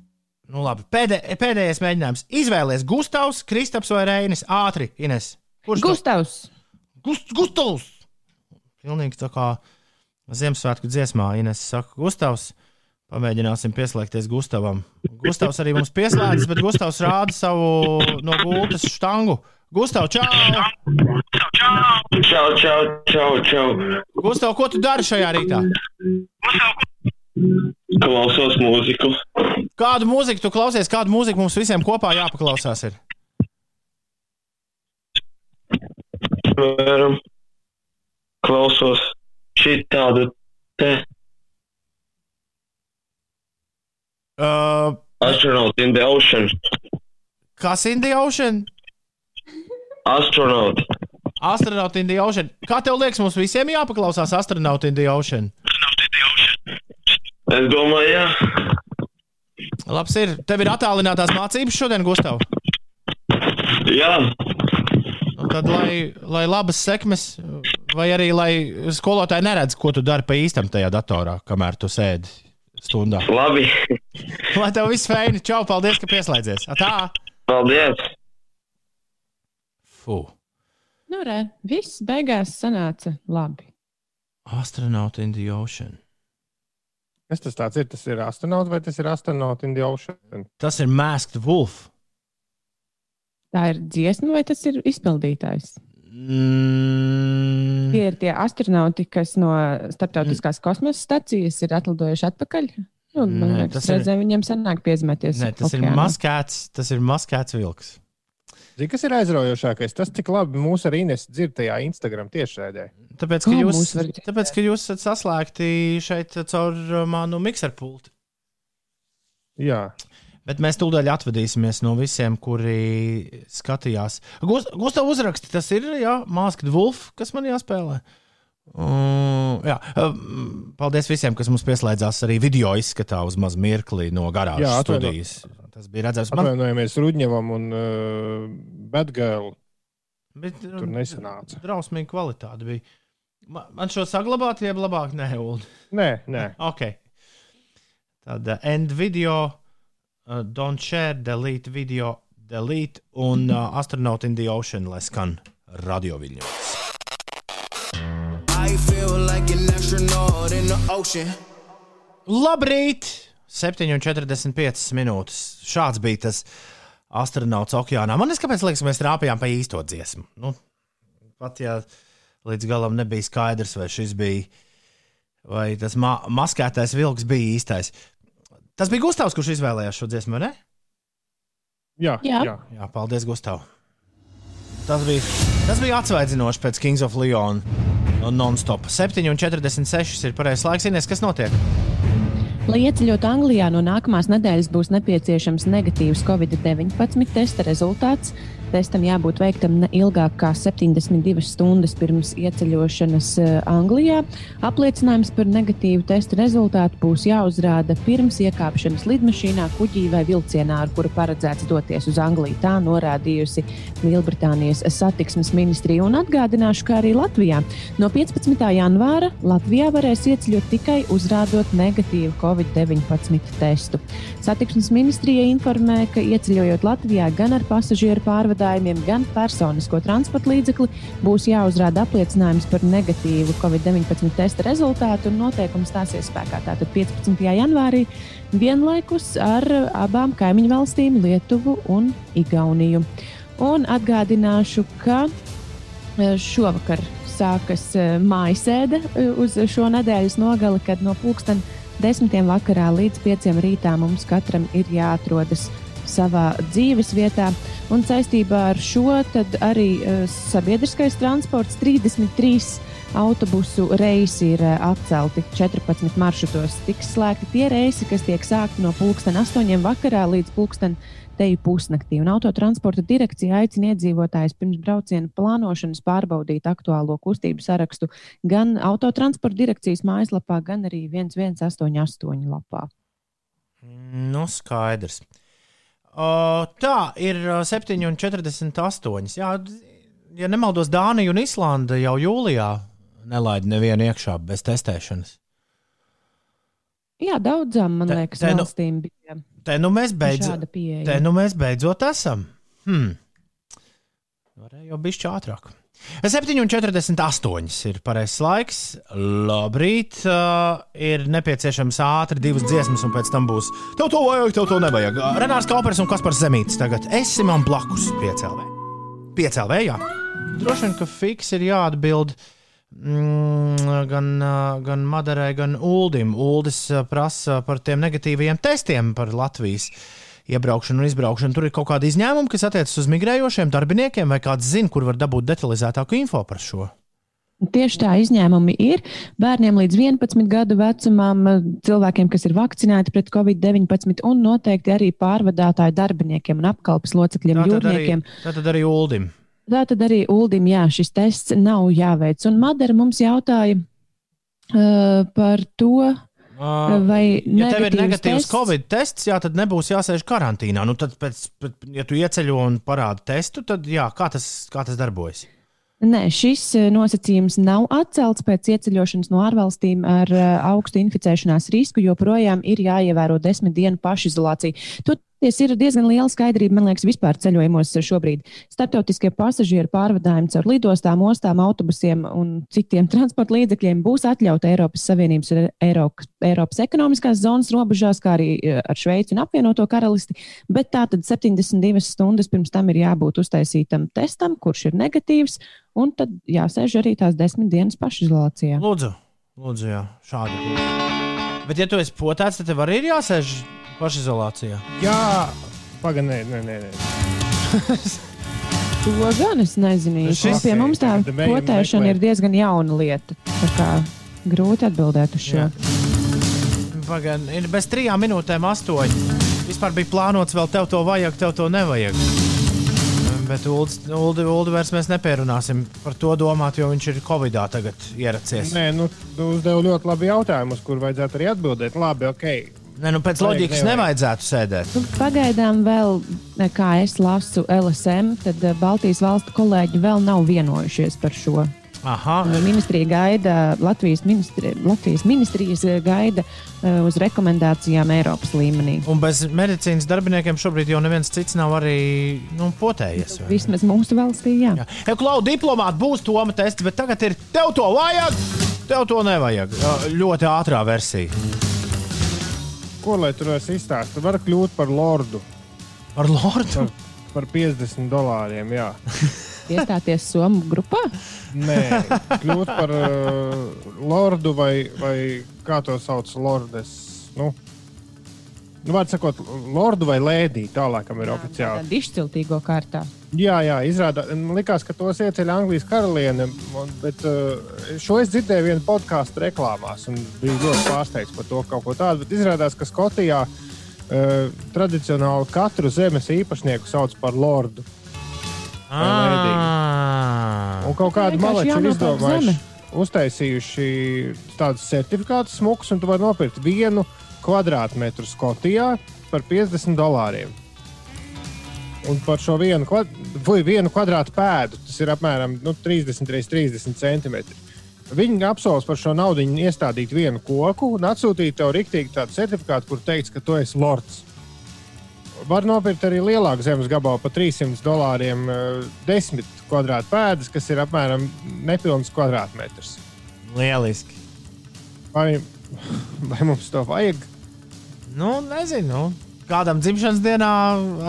nu, labi, pēdē, pēdējais mēģinājums. Izvēlēties Gustavs, Kristaps vai Reinis. Ātri, Ines. Kurš Gustavs! Gust, Gustavs! Pilnīgi tā kā Ziemassvētku dziesmā Ines saka, Gustavs. Pamēģināsim pieslēgties Gustavam. Gustavs arī mums pieslēdzas, bet Gustavs rāda savu no gultas štangu. Gustav, čau! Čau, čau, čau, čau. Gustav, ko tu dari šajā rītā? Klausos mūziku. Kādu mūziku tu klausies? Kādu mūziku mums visiem kopā jāpaklausās? Ir? Piemēram, klausos šitādu te Uh, astronaut in the ocean. kas in the ocean? Astronaut. Astronaut in the ocean. Kā tev liekas, mums visiem jāpaklausās astronaut in the ocean? Es domāju, jā. Labs ir. Tev ir attālinātās mācības šodien, Gustav. Jā, Nu, tad, lai, lai labas sekmes, vai arī lai skolotāji neredz, ko tu dari pa īstam tajā datorā, kamēr tu sēdi stundā. labi. Lai tev viss feini. Čau, paldies, ka pieslēdzies. Tā! Paldies. Fu. Nu, re, viss beigās sanāca labi. Astronaut in the ocean. Kas tas tāds ir? Tas ir astronauts vai tas ir astronauts in the ocean? Tas ir Masked Wolf. Tā ir dziesma, vai tas ir izpildītājs? Mm. Tie ir tie astronauti, kas no starptautiskās kosmosa stacijas ir atlidojuši atpakaļ. Nu, man Nē, liekas, tas ir- reizēm viņiem sanāk piezīmēties. Nē, tas ir okeānā. maskēts, tas ir maskēts vilks. Zini, kas ir aizraujošākais? Tas, cik labi mūsu arī dzird tajā Instagram tiešraidē. Tāpēc, ka Kā jūs, var tāpēc, ka jūs esat saslēgti šeit caur uh, manu mikserpulti. Jā, Bet mēs tūdaļ atvadīsimies no visiem, kuri skatījās. Gustav uzraksti, tas ir jā, Masked Wolf, kas man jāspēlē. Uh, jā, um, paldies visiem, kas mums pieslēdzās arī video izskatā uz maz mirkli no garāžas Jā, atvaino- studijas. Tas bija redzams. Man, atvainojamies Rudņevam un uh, Batgirl. bet, uh, Tur nesanāca. Drausmīga kvalitāte bija. Man, man šo saglabāt, jeb labāk nē, Ulu. Nē, nē. Ok. Tad uh, end video, uh, don't share, delete video, delete un uh, astronaut in the ocean, lai skan radio viļņos. I feel like an astronaut in the ocean. Labrīt! 7,45 minūtes. Šāds bija tas astronauts okeānā. Man liekas, kāpēc liekas, mēs rāpījām pa īsto dziesmu. Nu, pat ja līdz galam nebija skaidrs, vai šis bija, vai tas ma maskētais vilks bija īstais. Tas bija Gustavs, kurš izvēlējās šo dziesmu, ne? Jā, Jā. jā. Jā, paldies, Gustav. Tas bija, tas bija atsvaidzinoši pēc Kings of Leon non-stop. 7,46 ir pareizais laiks. Ines, kas notiek? Lai ieceļotu Anglijā, no nākamās nedēļas būs nepieciešams negatīvs Covid-19 testa rezultāts. Testam jābūt veiktam ne ilgāk kā 72 stundas pirms ieceļošanas eh, Anglijā. Apliecinājums par negatīvu testa rezultātu būs jāuzrāda pirms iekāpšanas lidmašīnā, kuģī vai vilcienā, ar kuru paredzēts doties uz Angliju. Tā norādījusi Lielbritānijas satiksmes ministrija un atgādināšu, ka arī Latvijā no 15. janvāra Latvijā varēs ieceļot tikai uzrādot negatīvu Covid-19 testu. Satiksmes ministrija informē, ka ieceļojot Latvijā gan ar pasažieru pārvadājumiem, gan personisko transporta līdzekli būs jāuzrāda apliecinājums par negatīvu Covid-19 testa rezultātu, un noteikums stāsies spēkā tātad 15. janvārī vienlaikus ar abām kaimiņu valstīm, Lietuvu un Igauniju. Un atgādināšu, ka eh, šovakar sākas eh, mājasēde eh, uz šo nedēļas nogali, kad no pulksten desmitiem vakarā līdz pieciem rītā mums katram ir jāatrodas savā dzīves vietā. Un saistībā ar šo arī uh, sabiedriskais transports 33 autobusu reisi ir eh, atcelti 14 maršrutos. Tiks slēgti tie reisi, kas tiek sākti no pulksten 8 vakarā līdz pulksten teju pusnaktī. Un autotransporta direkcija aicina iedzīvotājus pirms brauciena plānošanas pārbaudīt aktuālo kustību sarakstu gan autotransporta direkcijas mājaslapā, gan arī 1188 lapā. Nu, skaidrs. Uh, tā ir uh, 7,48. Jā, ja nemaldos, Dānija un Islanda jau jūlijā nelaida nevienu iekšā bez testēšanas. Jā, daudzām, man Te- liekas, te nu- valstīm bija Te nu mēs pieeja. te nu mēs beidzot esam. Hmm. Varēja jau bišķi ātrāk. 7,48 ir pareizais laiks. Labrīt, uh, ir nepieciešams ātri divas dziesmas, un pēc tam būs. Tev to vajag, tev to nevajag. Uh, Renārs Kaupers un Kaspars Zemītis tagad. Esi man blakus piecēlē. Piecēlē, jā. Droši vien, ka fiks ir jāatbild. Mm, gan, uh, gan Madarai, gan Uldim. Uldis uh, prasa par tiem negatīvajiem testiem par Latvijas iebraukšanu un izbraukšanu. Tur ir kaut kādi izņēmumi, kas attiecas uz migrējošiem darbiniekiem, vai kāds zina, kur var dabūt detalizētāku info par šo. Tieši tā izņēmumi ir bērniem līdz 11 gadu vecumam, cilvēkiem, kas ir vakcinēti pret covid-19, un noteikti arī pārvadātāju darbiniekiem un apkalpes locekļiem, Tā tad arī, jūrniekiem. tā tad arī Uldim. Tā tad arī Uldim, jā, šis tests nav jāveic. Un Madara mums jautāja uh, par to, vai ja tev ir negatīvs tests- covid tests, jā, tad nebūs jāsēž karantīnā. Nu, tad, pēc, pēc, ja tu ieceļo un parādi testu, tad jā, kā tas, kā tas darbojas? Nē, šis nosacījums nav atcelts pēc ieceļošanas no ārvalstīm ar augstu inficēšanās risku. Joprojām ir jāievēro desmit dienu pašizolācija. Toties ir diezgan liela skaidrība, man liekas, vispār ceļojumos šobrīd. Startautiskie pasažieru pārvadājumi caur lidostām, ostām, autobusiem un citiem transporta līdzekļiem būs atļauti Eiropas Savienības un Eiropas, Eiropas ekonomiskās zonas robežās, kā arī eh, ar Šveici un apvienoto karalisti. Bet tā tad 72 stundas pirms tam ir jābūt uztaisītam testam, kurš ir negatīvs. Un tad jāsēž arī tās desmit dienas pašizolācijā. Lūdzu, lūdzu jā, šādi. Bet, ja tu esi potēts, tad tev arī ir jāsēž pašizolācijā. Jā, pagaidi, nē, nē, nē. To gan es nezinu. Šis-. Pie mums tā potēšana ir diezgan jauna lieta. Tā kā grūti atbildēt uz šo. Jā. Pagaid, ir bez trijām minūtēm astoņi. Vispār bija plānots vēl tev to vajag, tev to nevajag. Bet Uldi vairs mēs nepierunāsim par to domāt, jo viņš ir Covidā tagad ieracies. Nē, nu, tu uzdevi ļoti labi jautājumu, uz kuru vajadzētu arī atbildēt. Labi, ok. Nē, nu pēc loģikas nevajag. nevajadzētu sēdēt. Nu, Pagaidām vēl, eh, kā es lasu LSM, tad eh, Baltijas valstu kolēģi vēl nav vienojušies par šo. Aha, Ministrija gaida, Latvijas, ministri, Latvijas ministrijas eh, gaida uz rekomendācijām Eiropas līmenī. un bez medicīnas darbiniekiem šobrīd jau neviens cits nav arī nu, potējies. ne? Vismaz mūsu valstī, jā. Jā. Ja, Klau, diplomāti būs toma tests, bet tagad ir tev to vajag, tev to nevajag. Ļoti ātrā versija. Ko lai tur es izstāstu? Var kļūt par lordu Ar Lordu. par 50 dolāriem. Jā. Iestāties Somu grupā. Nē, kļūt par uh, lordu vai, vai kā to sauc, lordes. Nu, nu, Vārds sakot, lordu vai lēdī, tālākam ir oficiāli. Tādā izciltīgo kārtā. Jā, jā, izrādās, man likās, ka tos ieceļ Anglijas karaliene, un- bet uh, šo es dzirdēju vienā podkāstu reklāmās, un biju ļoti pārsteigts par to kaut ko tādu. Bet izrādās, ka Skotijā uh, tradicionāli katru zemes īpašnieku sauc par lordu. Ah. Un kaut vienkārši maleči ir izdomājuši, uztaisījuši tādus certifikātus smukus, un tu vari nopirkt vienu kvadrātmetru Skotijā par 50 dolāriem. Un par šo vienu, kvad... Vai, vienu kvadrātu pēdu tas ir apmēram nu, 30 x 30 centimetri. Viņi apsolas par šo naudu iestādīt vienu koku un atsūtīt tev rīktīgi tādu certifikātu, kur teikts, ka tu esi lords. Var nopirkt arī lielāku zemes gabalu par 300 dolāriem, eh, 10 kvadrātu pēdas, kas ir apmēram nepilns kvadrātmetrs. Lieliski. Vai, vai mums to vajag? Nu, nezinu. Kādam dzimšanas dienā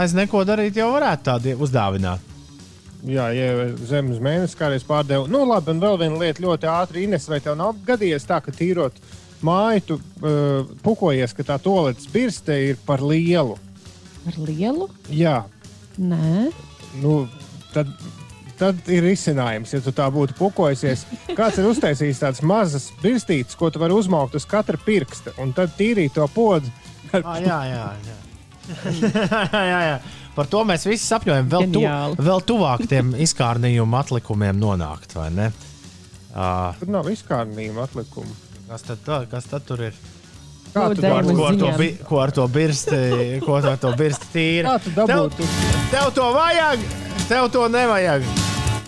aiz neko darīt, jau varētu tādu uzdāvināt. Jā, ja zemes mēnesis kādreiz pārdeva. Nu, labi, un vēl viena lieta ļoti ātri. Ines, vai tev nav gadījies tā, ka tīrot māju, tu uh, pukojies, ka tā toaletes birste ir par lielu? Ar lielu? Jā, Nē, nu, tad tad ir risinājums. Ja tu tā būtu pukojusies, kāds ir uztaisījis tādas mazas birstītes, ko tu vari uzmaukt uz katra pirksta, un tad tīrīt to podu. Ah, jā, jā, jā. jā, jā. Par to mēs visi sapņojam. Vēl, tu, vēl tuvāk tiem izkārnījuma atlikumiem nonākt, vai ne? Uh, Tur nav izkārnījuma atlikumu. kas, tad, tā- kas tad tur ir? Kā Ko tu, Dēļ ko ar, to, bi, ko ar to birsti, ko ar to birsti tīri? kā tu dabūtu? Tev to vajag, tev to nevajag.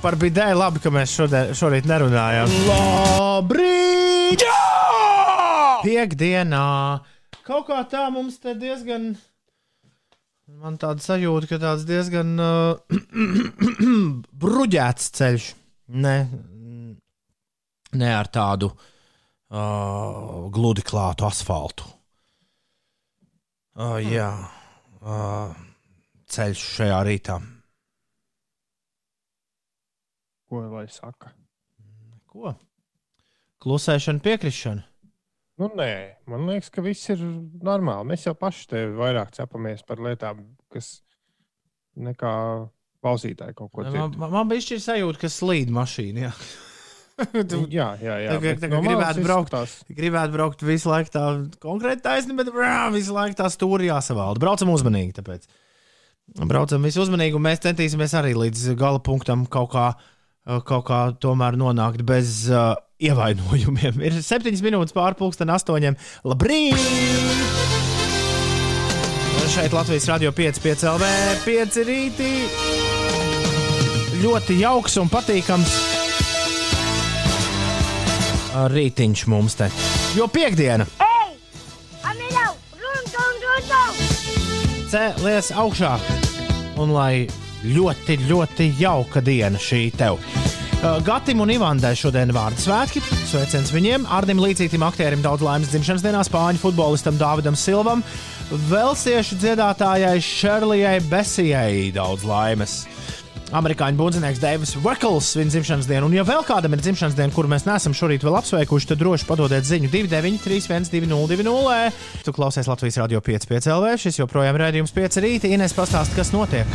Par bidē labi, ka mēs šodien, šorīt nerunājam. Labrīt! Piektdienā! Kaut kā tā mums te diezgan. Man tāda sajūta, ka tāds diezgan uh, bruģēts ceļš. Ne, ne ar tādu uh, gludi klātu asfaltu. Uh, jā, uh, ceļš šajā rītā. Ko lai saka? Ko? Klusēšana, piekrišana. Nu, nē, man liekas, ka viss ir normāli. Mēs jau paši te vairāk cepamies par lietām, kas nekā klausītāji kaut ko dzird. man, man bija šī sajūta, ka slīd mašīna. Jā. Tu Jā, jā, jā. Tā tā no gribētu braukt. gribētu braukt visu laiku tā konkrēti taisni, bet brā, visu laiku tā stūri jāsavalda. Braucam uzmanīgi. Tāpēc. Braucam visu uzmanīgi, un mēs centīsimies arī līdz gala punktam kaut kā, kaut kā tomēr nonākt bez uh, ievainojumiem. Ir septiņas minūtes pārpusdienas astoņiem. Labrīt! Šeit Latvijas radio 5, 5 LV, 5 rītī. Ļoti jauks un patīkams rītiņš mums te. Jo piekdiena cēlies augšā un lai ļoti, ļoti jauka diena šī tev. Uh, Gatim un Ivandai šodien vārdu svētki. Sveiciens viņiem, Arnim Līdzītam, aktierim daudz laimes dzimšanas dienā, spāņu futbolistam Dāvidam Silvam, Velsiešu dziedātājai Šerlijai Besijai daudz laimes. Amerikāņu bundzinieks Deivs Vekls viņa dzimšanas dienu, un ja vēl kādam ir dzimšanas diena, kuru mēs neesam šorīt vēl apsveikuši, tad droši padodiet ziņu 293, 202, Tu klausies Latvijas radio 5,5 LV, šis joprojām ir rādījums 5 rīta. Ines pastāst, kas notiek.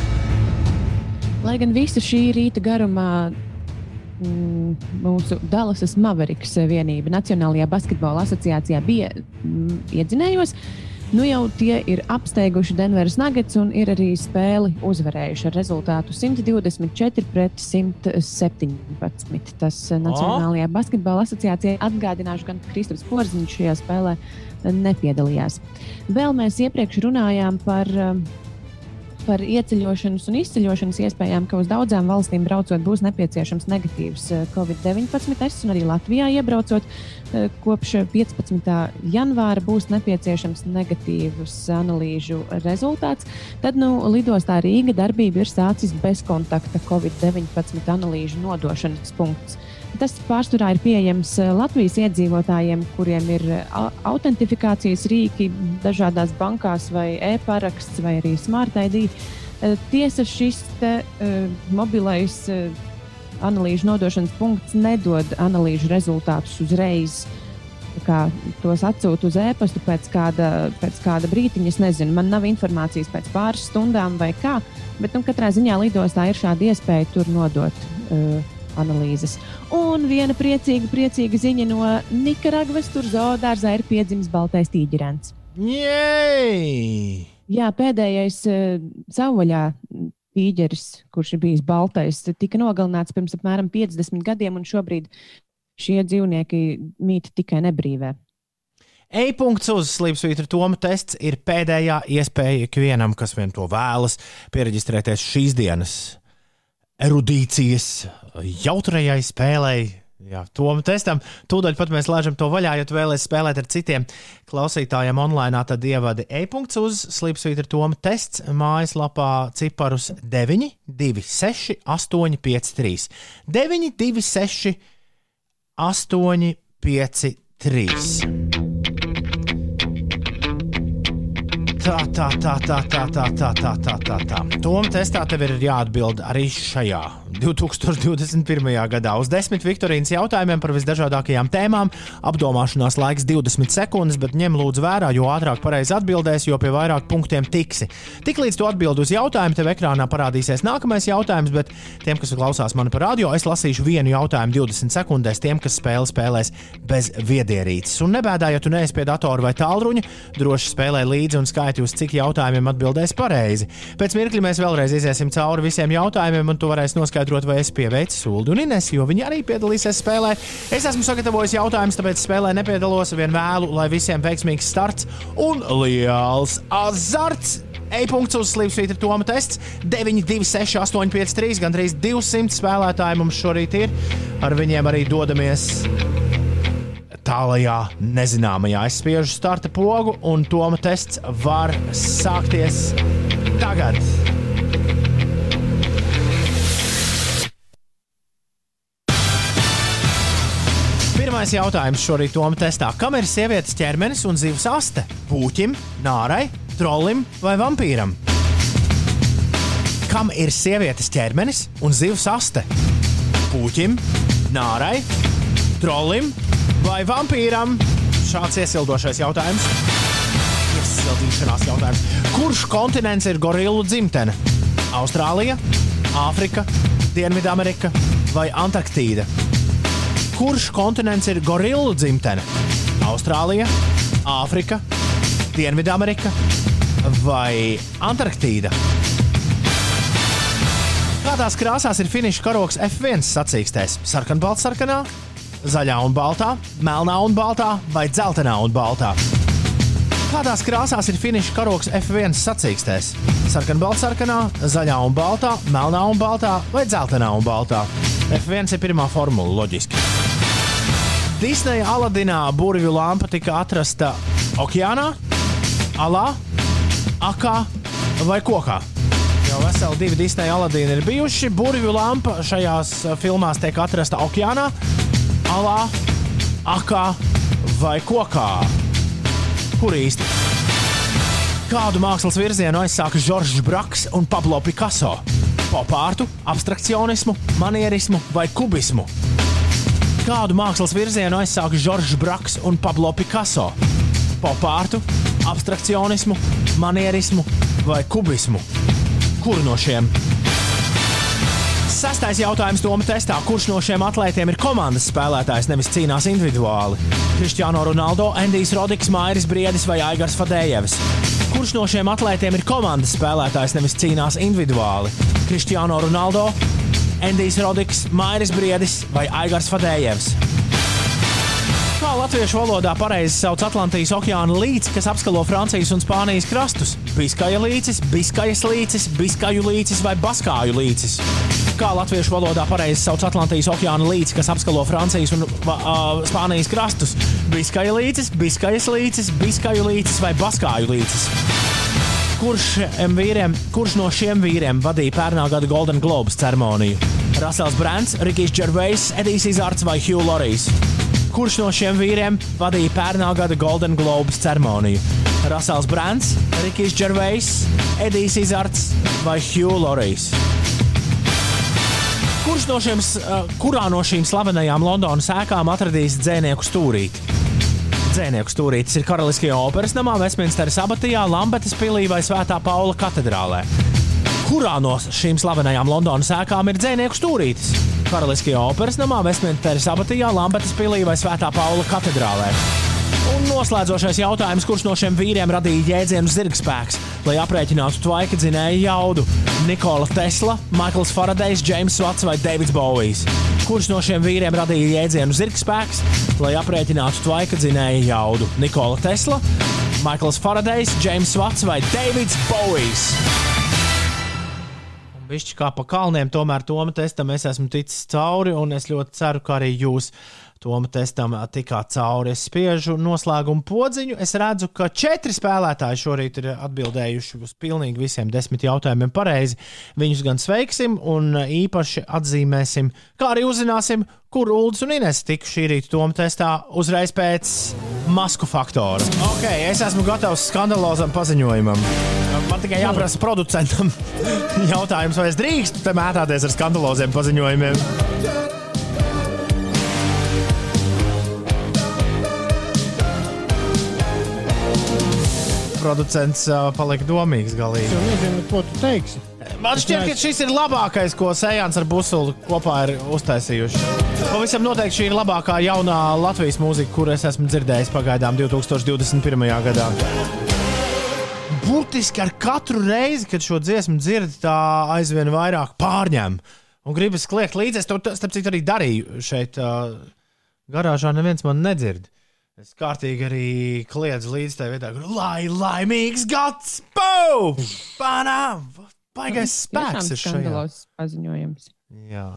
Lai gan visu šī rīta garumā mūsu Dallasas Mavericks vienība Nacionālajā basketbola asociācijā bija mm, iedzinējos, nu jau tie ir apsteiguši Denveras Nuggets un ir arī spēli uzvarējuši ar rezultātu 124 pret 117. Tas Nacionālajā basketbola asociācijai atgādināšu, gan Kristaps Porziņš šajā spēlē nepiedalījās. Vēl mēs iepriekš runājām par eh, par ieceļošanas un izceļošanas iespējām, ka uz daudzām valstīm braucot būs nepieciešams negatīvs eh, Covid-19 tests, un arī Latvijā iebraucot eh, kopš 15. janvāra būs nepieciešams negatīvs analīžu rezultāts. Tad nu, lidostā Rīga darbība ir sācis bezkontakta Covid-19 analīžu nodošanas punkts. Tas pārsvarā ir pieejams eh, Latvijas iedzīvotājiem, kuriem ir eh, au- autentifikācijas rīki dažādās bankās, vai e-paraksts, vai arī Smart ID. Eh, Tiesa, šis te, mobilais analīžu nodošanas punkts nedod analīžu rezultātus uzreiz. Kā tos atsūta uz e-pastu pēc kāda, pēc kāda brīdiņa. Es nezinu, man nav informācijas pēc pāris stundām vai kā, bet nu, katrā ziņā lidostā ir šāda iespēja tur nodot uh, analīzes. Un viena priecīga, priecīga ziņa no Nikaragvas. Tur zoodārzā ir piedzimis baltais tīģerēns. Jēj! Jā, pēdējais uh, savvaļā tīģeris, kurš ir bijis baltais, tika nogalināts pirms apmēram 50 gadiem, un šobrīd šie dzīvnieki mīt tikai nebrīvē. E-punkts uz slīpsvītra Toma tests ir pēdējā iespēja ikvienam, kas vien to vēlas, pieregistrēties šīs dienas erudīcijas jautrajai spēlei. Jā, Toma testam. Tūdaļ pat mēs lēšam to vaļā, ja tu vēlēsies spēlēt ar citiem klausītājiem online, tad ievadi e-punkts uz slīpsvītra Toma tests mājaslapā ciparus 9, 2, 6, 8, 5, 3. 9, 2, 6, 8, 5, 3. Tā, tā, tā, tā, tā, tā, tā, tā, tā, tā. Tom testā tev ir jāatbild arī šajā 2021. gadā. Uz desmit Viktorīnas jautājumiem par visdažādākajām tēmām apdomāšanās laiks 20 sekundes, bet ņem lūdzu vērā, jo ātrāk pareizi atbildēs, jo pie vairāk punktiem tiksi. Tiklīdz tu atbild uz jautājumu, tev ekrānā parādīsies nākamais jautājums, bet tiem, kas klausās mani par radio, es lasīšu vienu jautājumu 20 sekundēs tiem, kas spēli spēlēs bez viedierīces. Un nebēdā, ja tu neesi pie datora vai tālruņa, droši spēlē līdzi un skaiti uz cik jautājumiem atbildēs pareizi. Pēc mirkļa mēs vēlreiz iziesim cauri visiem jautājumiem, un tu varēsi noskaidrot, vai es pieveicu Sulu un Inesu, jo viņi arī piedalīsies spēlē. Es esmu sagatavojis jautājumus, tāpēc spēlē nepiedalos. Vien vēlu, lai visiem veiksmīgs starts un liels azarts! E-punkts uz Slimsvītra Toma tests 926, 853, gandrīz 200 spēlētāji mums šorīt ir. Ar viņiem arī dodamies tālajā nezināmajā. Es spiežu starta pogu, un Toma tests var sākties tagad. Pirmais jautājums šorīt Toma testā. Kam ir sievietes ķermenis un zivs aste? Pūķim, nārai, trolim vai vampīram? Kam ir sievietes ķermenis un zivs aste? Pūķim, nārai, trolim vai vampīram? Šāds iesildošais jautājums. Iesildīšanās jautājums. Kurš kontinents ir gorilu dzimtene? Austrālija, Āfrika, Dienvidamerika vai Antarktīda? Kurš kontinents ir gorilu dzimtene? Austrālija, Āfrika, Dienvidamerika vai Antarktīda? Kādās krāsās ir finiša karoks F1 sacīkstēs? Sarkanbalts, sarkanā, zaļā un baltā, melnā un baltā vai dzeltenā un baltā? Kādās krāsās ir finiša karoks F1 sacīkstēs? Sarkanbalts, sarkanā, zaļā un baltā, melnā un baltā vai dzeltenā un baltā? F1 ir pirmā formula, loģiski. Disneja Aladinā burvju lampa tika atrasta okeānā, alā, akā vai kokā. Jau veseli divi Disneja Aladīni ir bijuši. Burvju lampa šajās eh, filmās tiek atrasta okeānā, alā, akā vai kokā. Kur īsti? Kādu mākslas virzienu aizsāka Žoržs Braks un Pablo Picasso? Popārtu, abstrakcionismu, manierismu vai kubismu? Kādu mākslas virzienu aizsāka Žoržs Braks un Pablo Picasso? Popārtu, abstrakcionismu, manierismu vai kubismu? Kuru no šiem? Sastais jautājums Toma testā. Kurš no šiem atlētiem ir komandas spēlētājs, nevis cīnās individuāli? Kristiāno Ronaldo, Endijs Rodiks, Mairis Briedis vai Aigars Fadējevs? Kurš no šiem atlētiem ir komandas spēlētājs, nevis cīnās individuāli? Kristiāno Ronaldo, Endijs Rodiks, Mairis Briedis vai Aigars Fadējevs? Kā latviešu valodā pareizi sauc Atlantijas okeāna līci, kas apskalo Francijas un Spānijas krastus? Biskaja līcis, Biskajas līcis, Biskaju līcis vai Baskāju līcis? Kā latviešu valodā pareizi sauc Atlantijas okeāna līci, kas apskalo Francijas un uh, Spānijas krastus? Biskaja līcis, Biskajas līcis, Biskaju līcis vai Baskāju līcis? Kurš, vīriem, kurš no šiem vīriem vadīja pērnā gada Golden Globes ceremoniju? Rasels Brants, Rikijs Džervejs, Edijs Izārds vai Hugh Lorijs? Kurš no šiem vīriem vadīja pērnā gada Golden Globes ceremoniju? Rasels Brants, Rikijs Džervejs, Edijs Izārds vai Hugh Lorijs? Kurš no šiem, uh, kurā no šīm slavenajām Londonas ēkām atradīs dzēnieku stūrīti? Dzēnieku stūrītis ir Karaliskajā operas namā, Westminsteras abatijā, Lambetas pilī vai Svētā Paula katedrālē. Kurā no šīm slavenajām Londonas ēkām ir dzēnieku stūrītis? Karaliskajā operas namā, Westminsteras abatijā, Lambetas pilī vai Svētā Paula katedrālē. Un noslēdzošais jautājums, kurš no šiem vīriem radīja jēdzienu zirgspēks, lai aprēķinātu tvaika dzinēju jaudu? Nikola Tesla, Maikls Faradejs, James Vats vai Davids Bovijs? Kurš no šiem vīriem radīja jēdzienu zirgspēks, lai aprēķinātu tvaika dzinēju jaudu? Nikola Tesla, Maikls Faradejs, James Vats vai Davids Bovijs? Višķi kā pa kalniem, tomēr Toma testam es esmu ticis cauri, un es ļoti ceru, ka arī jūs Toma testam tikā cauri. Es spiežu noslēgumu podziņu. Es redzu, ka četri spēlētāji šorīt ir atbildējuši uz pilnīgi visiem desmit jautājumiem pareizi. Viņus gan sveiksim un īpaši atzīmēsim, kā arī uzzināsim, kur Ulas un Ines tika šī rīta Toma testā uzreiz pēc masku faktora. Ok, es esmu gatavs skandalozam paziņojumam. Man tikai jāprasa producentam jautājums, vai es drīkstu te mētāties ar skandaloziem paziņojumiem. Producents uh, palika domīgs galīgi. Es nezinu, ko tu teiksi. Man šķiet, ka šis ir labākais, ko Sējāns ar Busulu kopā ir uztaisījuši. Pavisam noteikti šī ir labākā jaunā Latvijas mūzika, kur es esmu dzirdējis pagaidām 2021. gadā. Burtiski ar katru reizi, kad šo dziesmu dzirdu, tā aizvien vairāk pārņem. Un gribas kliegt līdzi. Es to, starp citu, arī darīju šeit, uh, garāžā. Neviens man nedzird. Es kārtīgi arī kliedzu līdzi tajā vietā, kur lai laimīgs gads! Pau! Panām! Baigais spēks ir šajā. paziņojums. Jā.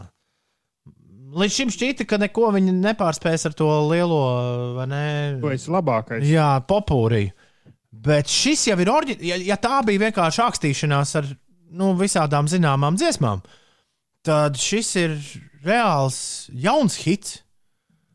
Līdz šim šķita, ka neko viņi nepārspēs ar to lielo, vai ne? Tu esi labākais. Jā, popūriju. Bet šis jau ir oriģināls. Ja, ja tā bija vienkārši rakstīšanās ar nu, visādām zināmām dziesmām, tad šis ir reāls jauns hits.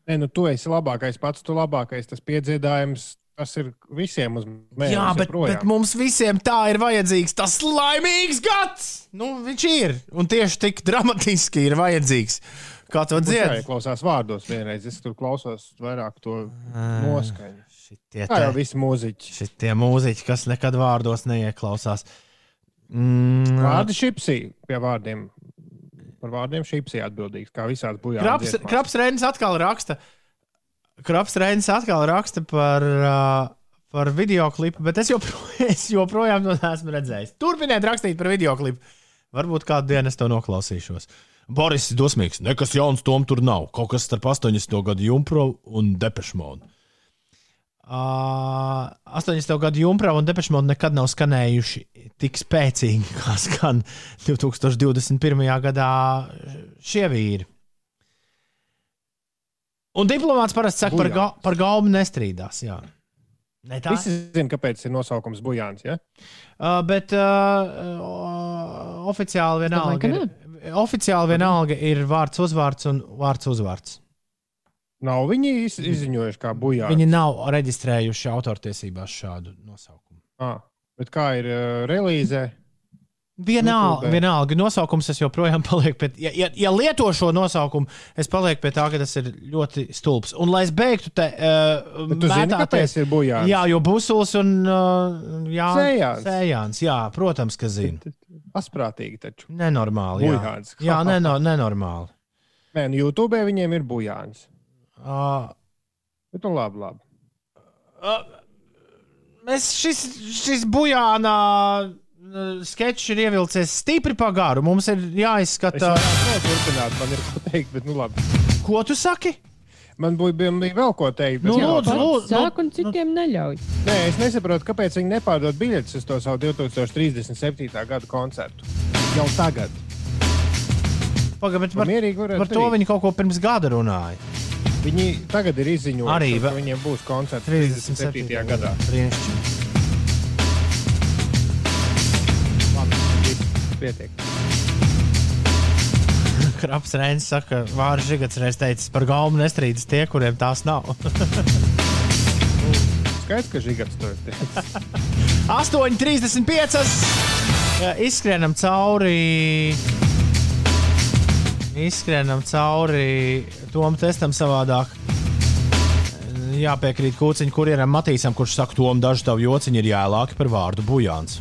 Nē, nu, tu esi labākais, pats tu labākais. Tas piedziedājums, tas ir visiem uz mēnesi. Jā, bet, bet mums visiem tā ir vajadzīgs tas laimīgs gads. Nu, viņš ir. Un tieši tik dramatiski ir vajadzīgs. Kā to dzied? Jā, klausās vārdos vienreiz. Es tur klausos vairāk to noskaņu. Šitie Tā jau visi mūziķi. Šitie mūziķi, kas nekad vārdos neieklausās. Mm, Vārdi šipsī pie vārdiem. Par vārdiem šipsī atbildīgs, kā visās bujās. Kraps, Kraps Reinis atkal raksta. Kraps Reinis atkal raksta par, uh, par video klipu, bet es joprojām, es joprojām to neesmu redzējis. Turpiniet rakstīt par video klipu. Varbūt kādu dienu es to noklausīšos. Boris ir dosmīgs. Nekas jauns tom tur nav. Kaut kas starp 80. gadu Jumpro un Depešmodu. Uh, 80. gadu Junkra un Depešmoda nekad nav skanējuši tik spēcīgi, kā skan 2021. gadā šie vīri. Un diplomāts parasti saka, par, ga par galvu nestrīdās. Jā. Ne tā, Visi zina, kāpēc ir nosaukums Bujāns. Ja? uh, bet uh, uh, oficiāli domāju, vienalga, ka ir, oficiāli vienalga ir vārds uzvārds un vārds uzvārds. Nav viņi iz, izziņojuši kā Bujāns. Viņi nav reģistrējuši autortiesībās šādu nosaukumu. Ah, bet kā ir uh, relīzē? Vienalga, vienalga, nosaukums es joprojām palieku pie, ja, ja, ja lieto šo nosaukumu, es palieku pie tā, ka tas ir ļoti stulbs. Un, lai es beigtu te uh, kāpēc ir Bujāns? Jā, jo Busuls un uh, jā, Sējāns. Sējāns. Jā, protams, ka zinu. Asprātīgi taču. Nenormāli. Jā, Bujāns. jā neno, nenormāli. Nē, nu YouTube viņiem ir Bujāns. Uh, Bet nu labi, labi. uh, mēs šis, šis bujānā uh, sketčs ir ievilcies stipri pagāru. Mums ir Es jāizskata, varu turpināt, man ir ko teikt, bet nu labi. ko tu saki. Man bija, bija, vēl ko teikt. Bet, Nu, lūdzu, lūdzu, Sāk un citiem neļauj. Nē, es nesaprotu, kāpēc viņi nepārdod biļetes uz to savu 2037. gada koncertu. Jau tagad. Pagaid, bet Par, par, mierīgi varētu par to viņi kaut ko pirms gada runāja. Viņi tagad ir izziņojuši, Arī ka viņiem būs koncerts 37. 37. gadā. Brīnišķīgi. Pietiek. Kraps Reinis saka, Vārs Žigats reiz teicis, par galvu nestrīdas tie, kuriem tās nav. Skaidrs, ka Žigats to ir teicis. 8,35. Jā, Izskrienam cauri. Izskrienam cauri tom testam savādāk. Jāpiekrīt kūciņam, kuriem Matīsam, kurš saka, Tom, daži tavi jociņi ir jēlāki par vārdu bujāns.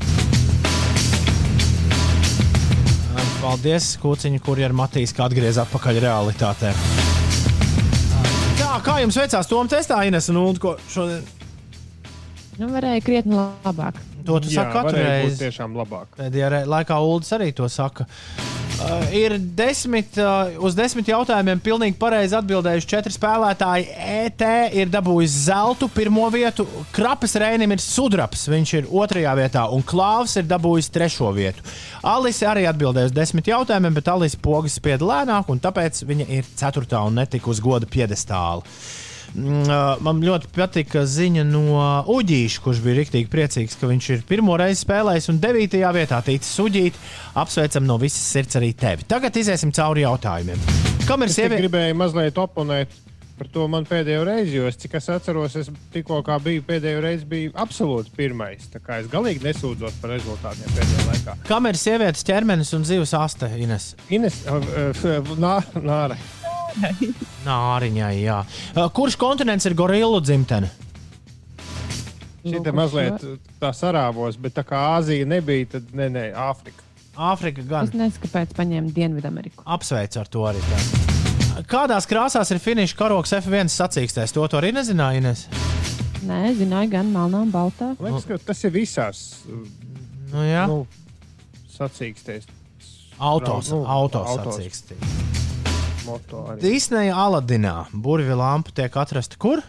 Paldies, kūciņi, kuriem Matīs kā atgriez atpakaļ realitātē. Tā, kā jums veicās Tom testā, Ines un Ulu, ko šodien? Nu, varēja krietni labāk. To tu Jā, saki katru reizi. tiešām labāk. Pēdējā laikā Ulas arī to saka. Uh, ir desmit, uh, uz desmit jautājumiem pilnīgi pareizi atbildējuši četri spēlētāji. ET ir dabūjis zeltu pirmo vietu, Krapes Rēnim ir sudraps, viņš ir otrajā vietā, un Klāvs ir dabūjis trešo vietu. Alise arī atbildēja uz desmit jautājumiem, bet Alise pogas spieda lēnāk, un tāpēc viņa ir ceturtā un netika uz goda piedestāla. Mm, Man ļoti patika ziņa no Uģīša, kurš bija rīktīgi priecīgs, ka viņš ir pirmo reizi spēlējis un devītajā vietā ticis Uģīt. Apsveicam no visas sirds arī tevi. Tagad iziesim cauri jautājumiem. Kam ir sieviete? gribēju mazliet oponēt par to man pēdējo reizi, jo es, cik es atceros, es tikko biju pēdējo reizi biju absolūti pirmais. Tā kā es galīgi nesūdzos par rezultātiem pēdējā laikā. Kam ir sievietes ķermenis un zivs aste? Ines? Ines, uh, uh, nā, nāra. Nāriņai, jā. Uh, Kurš kontinents ir gorillu dzimtene? Šī te mazliet tā sarāvos, bet tā kā Āzija nebija, tad nē, nē, Āfrika. Āfrika gan. Es nezinu, kāpēc paņēma Dienvidameriku. Apsveicu ar to arī. Tā. Kādās krāsās ir finiša karoks F1 sacīkstēs? To tu arī nezināji, Ines? Nē, zināju, gan melnā un baltā. Liekas, ka tas ir visās Nu, jā. nu, sacīkstēs. Autos, nu, autos autos. sacīkstēs. Moto arī. Disneja Aladinā burvju lampa tiek atrasta kur?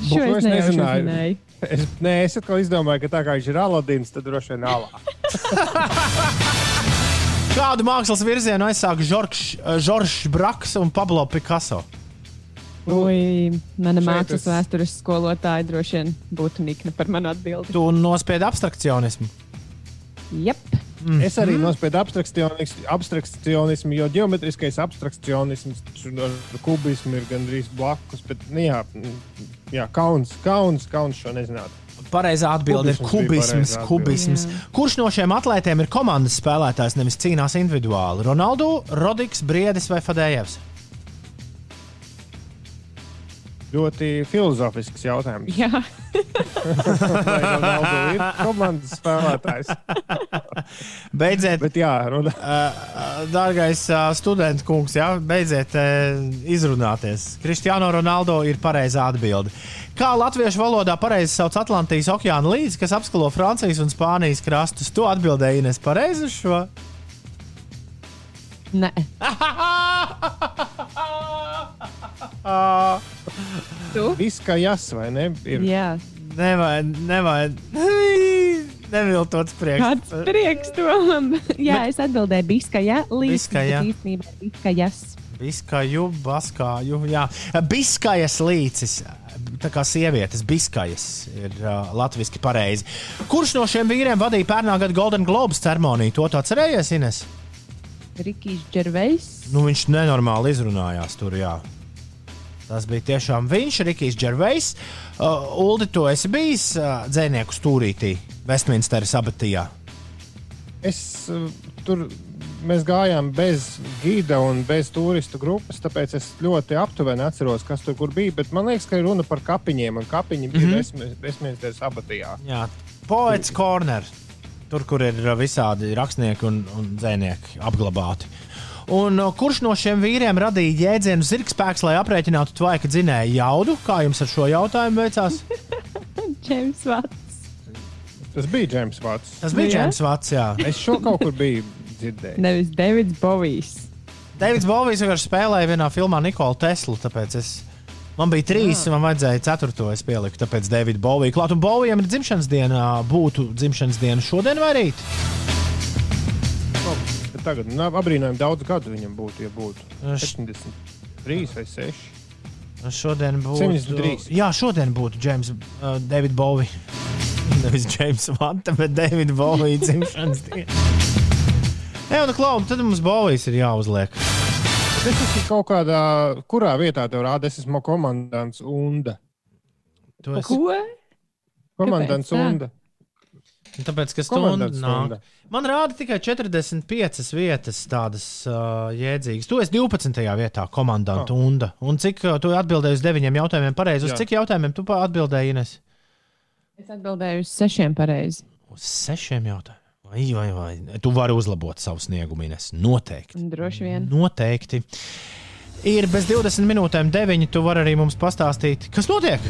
Šo es es nezināju. uzzināju. Es, nē, es atkal izdomāju, ka tā kā viņš ir Aladins, tad droši vien alā. Kādu mākslas virzienu aizsāka Žoržs Braks un Pablo Picasso? Ui, mana mākslas es- vēstures skolotāja droši vien būtu nikna par manu atbildi. Tu nospiedi abstrakcionismu. Jep. Mm. Es arī nospiedu abstrakcionis- abstrakcionismu, jo geometriskais abstrakcionisms ar kubismu ir gandrīz blakus. Bet, nu, jā, jā, kauns, kauns, kauns šo nezināt. Pareizā atbilde ir Kubisms kubisms. Kurš no šiem atlētiem ir komandas spēlētājs, nevis cīnās individuāli? Ronaldu, Rodiks, Briedis vai Fadējevs? Ļoti filozofisks jautājums. Jā, Vai Ronaldo ir komandas spēlētājs? Beidziet, Bet, jā, runa. dārgais ā, student kungs, jā, beidziet ē, izrunāties. Kristiāno Ronaldo ir pareizā atbilde. Kā latviešu valodā pareizi sauc Atlantijas okeāna līdzi, kas apskalo Francijas un Spānijas krastus? To atbildēja Ines pareizi uz šo. Nē. Tu? Viss kā jas, vai ne? Ir. Jā, Nevajag, nevajag. Neviltots priekš. kāds prieks to. Jā, es atbildēju, biskaja līdz Biskaja. īstenībā biskajas. Biskaju, baskāju. Jā, biskajas līcis. Tā kā sievietes, biskajas ir uh, latviešu pareizi. Kurš no šiem vīriem vadīja pērnā gada Golden Globes ceremoniju? To tu atcerējies, Ines? Rikijs Džervejs. Nu, viņš nenormāli izrunājās tur, jā. Tas bija tiešām viņš, Rikijs Džervejs. Uh, Uldi, tu esi bijis uh, dzēnieku stūrītī Westminsteras abatijā. Es uh, tur. Mēs gājām bez gida un bez turistu grupas, tāpēc es ļoti aptuveni atceros, kas tur kur bija. Bet man liekas, ka ir runa par kapiņiem, un kapiņi bija Mhm. mm -hmm. Westminsteras abatijā. Jā, Poets Corner. Tur, kur ir visādi rakstnieki un, un dzēnieki apglabāti. Un, kurš no šiem vīriem radīja jēdzienu zirgspēks, lai aprēķinātu tvaika dzinēju jaudu? Kā jums ar šo jautājumu veicās? Džeims Vats. Tas bija Džeims Vats. Tas bija. Džeims Vats. Jā. Es šo kaut kur biju dzirdējis. Nevis Davids Bovijs. Davids Bovijs vienkārši spēlēja vienā filmā Nikola Tesla. Tāpēc es, man bija trīs, un man vajadzēja ceturto. Es pieliku, tāpēc Davida Bovija klāt. Un Bovijam ir dzimšanas diena. Būtu dzimšanas diena šodien vai rīt? Bet Tagad nu, apbrīnojami daudz gadu viņam būtu, ja būtu Š- 73 vai 6. Šodien būtu. 73. Jā, šodien būtu James uh, David Bowie. Nevis James Vanta, bet David Bowie dzimšanas diena. Jā, nu, Klau, tad mums Bovijs ir jāuzliek. Es esmu kaut kādā, kurā vietā tev rāda, es esmu komandants Unda. Tu esi, Ko? Komandants Kāpēc tā? Unda. tāpēc, ka stunda nāk. Unda. Man rāda tikai 45 vietas tādas uh, jēdzīgas. Tu esi 12. vietā, komandanta oh. Unda. Un cik uh, tu atbildēji uz deviņiem jautājumiem pareizi? Uz Jā. cik jautājumiem tu atbildēji, Ines? Es atbildēju uz sešiem pareizi. Uz sešiem jautājumiem. Vai, vai, vai. Tu vari uzlabot savu sniegumu, Ines. Noteikti. Droši vien. Noteikti. Ir bez 20 minūtēm, 9. Tu vari arī mums pastāstīt, kas notiek.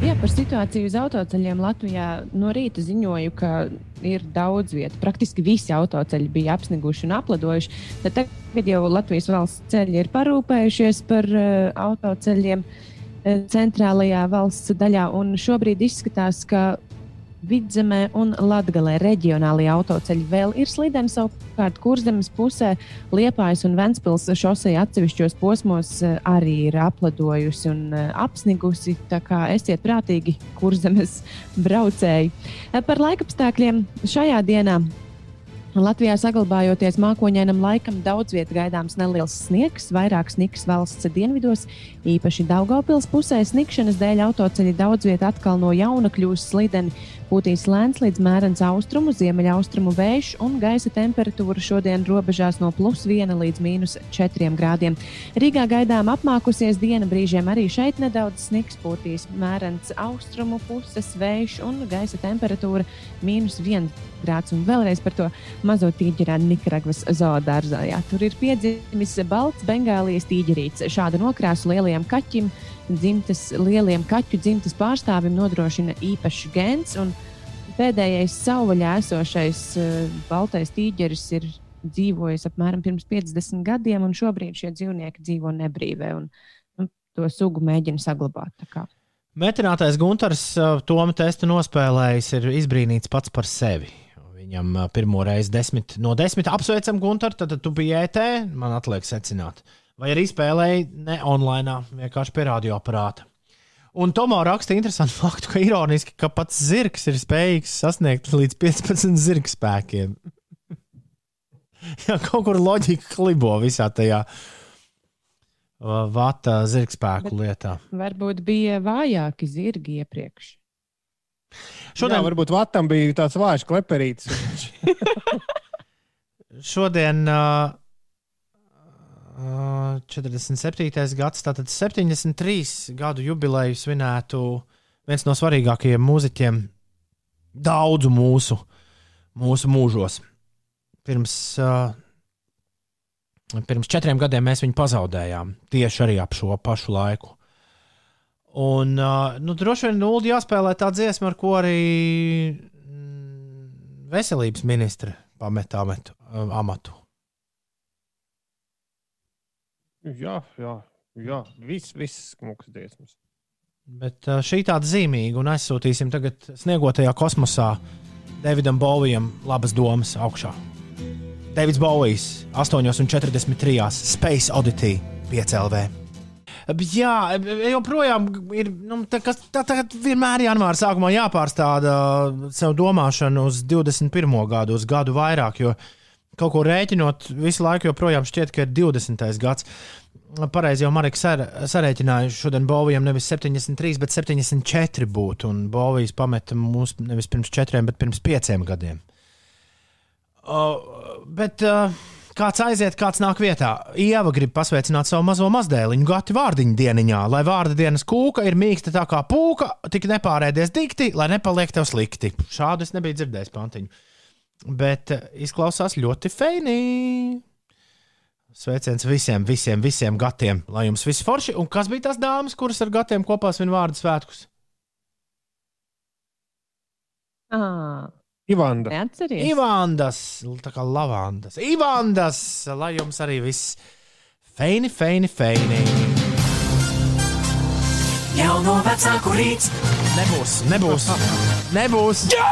Jā, par situāciju uz autoceļiem Latvijā no rīta ziņoju, ka ir daudz vietu. Praktiski visi autoceļi bija apsniguši un apladojuši. Tad tagad jau Latvijas valsts ceļi ir parūpējušies par uh, autoceļiem uh, centrālajā valsts daļā. Un šobrīd izskatās, ka Vidzemē un Latvijā reģionālajie autoceļi vēl ir slideni. Savukārt, kurzemes pusē Liepājas un Ventspils šoseja atsevišķos posmos eh, arī ir apladojusi un eh, apsnigusi. Tā kā esiet prātīgi, kurzemes braucēji. Eh, Par laikapstākļiem šajā dienā. Latvijā saglabājoties mākoņainam laikam, daudz vietā gaidāms neliels sniegs, vairāk sniks valsts dienvidos, īpaši Daugopils pusē. Snikšanas dēļ autoceļi daudz vietā atkal no jauna kļūs slideni. Pūtīs lēns līdz mērens austrumu, ziemeļaustrumu vējš un gaisa temperatūra šodien robežās no plus 1 līdz mīnus 4 grādiem. Rīgā gaidām apmākusies diena, brīžiem arī šeit nedaudz sniks, pūtīs mērens austrumu puses vējš un gaisa temperatūra mīnus 1 grāds. Un vēlreiz par to mazo tīģerānu Nikaragvas zoodārzā. Tur ir piedzimis balts Bengālijas tīģerīts. Šādu nokrāsu lielajam kaķim dzimtas, lieliem kaķu dzimtas pārstāvim nodrošina īpašs gens. Pēdējais savvaļā esošais uh, baltais tīģeris ir dzīvojis apmēram pirms 50 gadiem, un šobrīd šie dzīvnieki dzīvo nebrīvē. Un, un to sugu mēģina saglabāt. tā kā. Metinātais Gunārs Tomu testu nospēlējis, ir izbrīnīts pats par sevi. Viņam pirmo reizi desmit no desmit apsveicam Gunāru, tad, tad tu biji ET, man atliek secināt. Vai arī spēlēji ne online, vienkārši pie radioaparāta. Un Tomā raksta interesantu faktu, ka ironiski, ka pats zirgs ir spējīgs sasniegt līdz 15 zirga spēkiem. Jā, kaut kur loģika klibo visā tajā vata zirga spēku lietā. Varbūt bija vājāki zirgi iepriekš. Šodien Jā, varbūt Vatam bija tāds vājš kleperītis. Šodien uh, uh, 47. gads, tātad 73 gadu jubileju svinētu viens no svarīgākajiem mūziķiem daudzu mūsu, mūsu mūžos. Pirms, uh, pirms četriem gadiem mēs viņu pazaudējām tieši arī ap šo pašu laiku. Un, nu, droši vien nulli jāspēlē tā dziesma, ar ko arī mm, veselības ministre pameta ametu, uh, amatu. jā, jā, jā. Viss, viss smuks dziesmas. Bet šī tāda zīmīga, un aizsūtīsim tagad sniegotajā kosmosā Davidam Bovijam labas domas augšā. Davids Bovijs 8,43. Space Oddity 5LV. Jā, joprojām ir. Nu, tā, kas- tā, tā vienmēr janvāra sākumā jāpārstāda sev domāšana uz 21. gadu, uz gadu vairāk, jo kaut ko rēķinot, visu laiku joprojām šķiet, ka ir 20. gads. Pareizi jau Marika sar, sarēķināja, šodien Bovijam nevis 73, bet 74 būtu, un Bovijas pameta mūs nevis pirms 4, bet pirms 5 gadiem. Uh, bet uh, kāds aiziet, kāds nāk vietā. Ieva grib pasveicināt savu mazo mazdēliņu, gati vārdiņu dieniņā, lai vārda dienas kūka ir mīksta tā kā pūka, tik nepārēdies dikti, lai nepaliek tev slikti. Šādu es nebiju dzirdējis pantiņu. Bet uh, izklausās ļoti feini. Sveiciens visiem, visiem, visiem gatiem, lai jums viss forši. Un kas bija tās dāmas, kuras ar gatiem kopā svin vārdu svētkus? Ah, Ivanda. neatceries? Ivandas, tā kā lavandas. Ivandas, lai jums arī viss feini, feini, feini. Jau no vecāku rīts, Nebūs, nebūs, nebūs. Jā,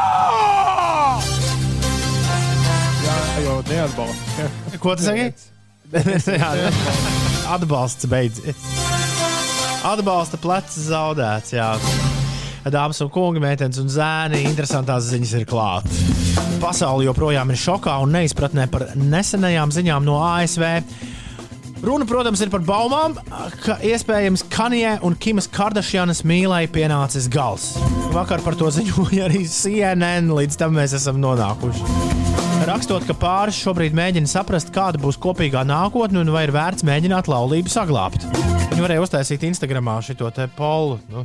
jau neatbalsta. Ko tu saki? Jā, atbalsts beidzies. Atbalsta plecs zaudēts. Jā. Dāmas un kungi, meitenes un zēni, interesantās ziņas ir klātas. Pasaule joprojām ir šokā un neizpratnē par nesenajām ziņām no ASV. Runa, protams, ir par baumām, ka iespējams Kanijai un Kimas Kardashianas mīlai pienācis gals. Vakar par to ziņoja arī CNN, līdz tam mēs esam nonākuši. Rakstot, ka pāris šobrīd mēģina saprast, kāda būs kopīgā nākotne un vai ir vērts mēģināt laulību saglabāt. Viņi varēja uztaisīt Instagramā šo te polu. Nu.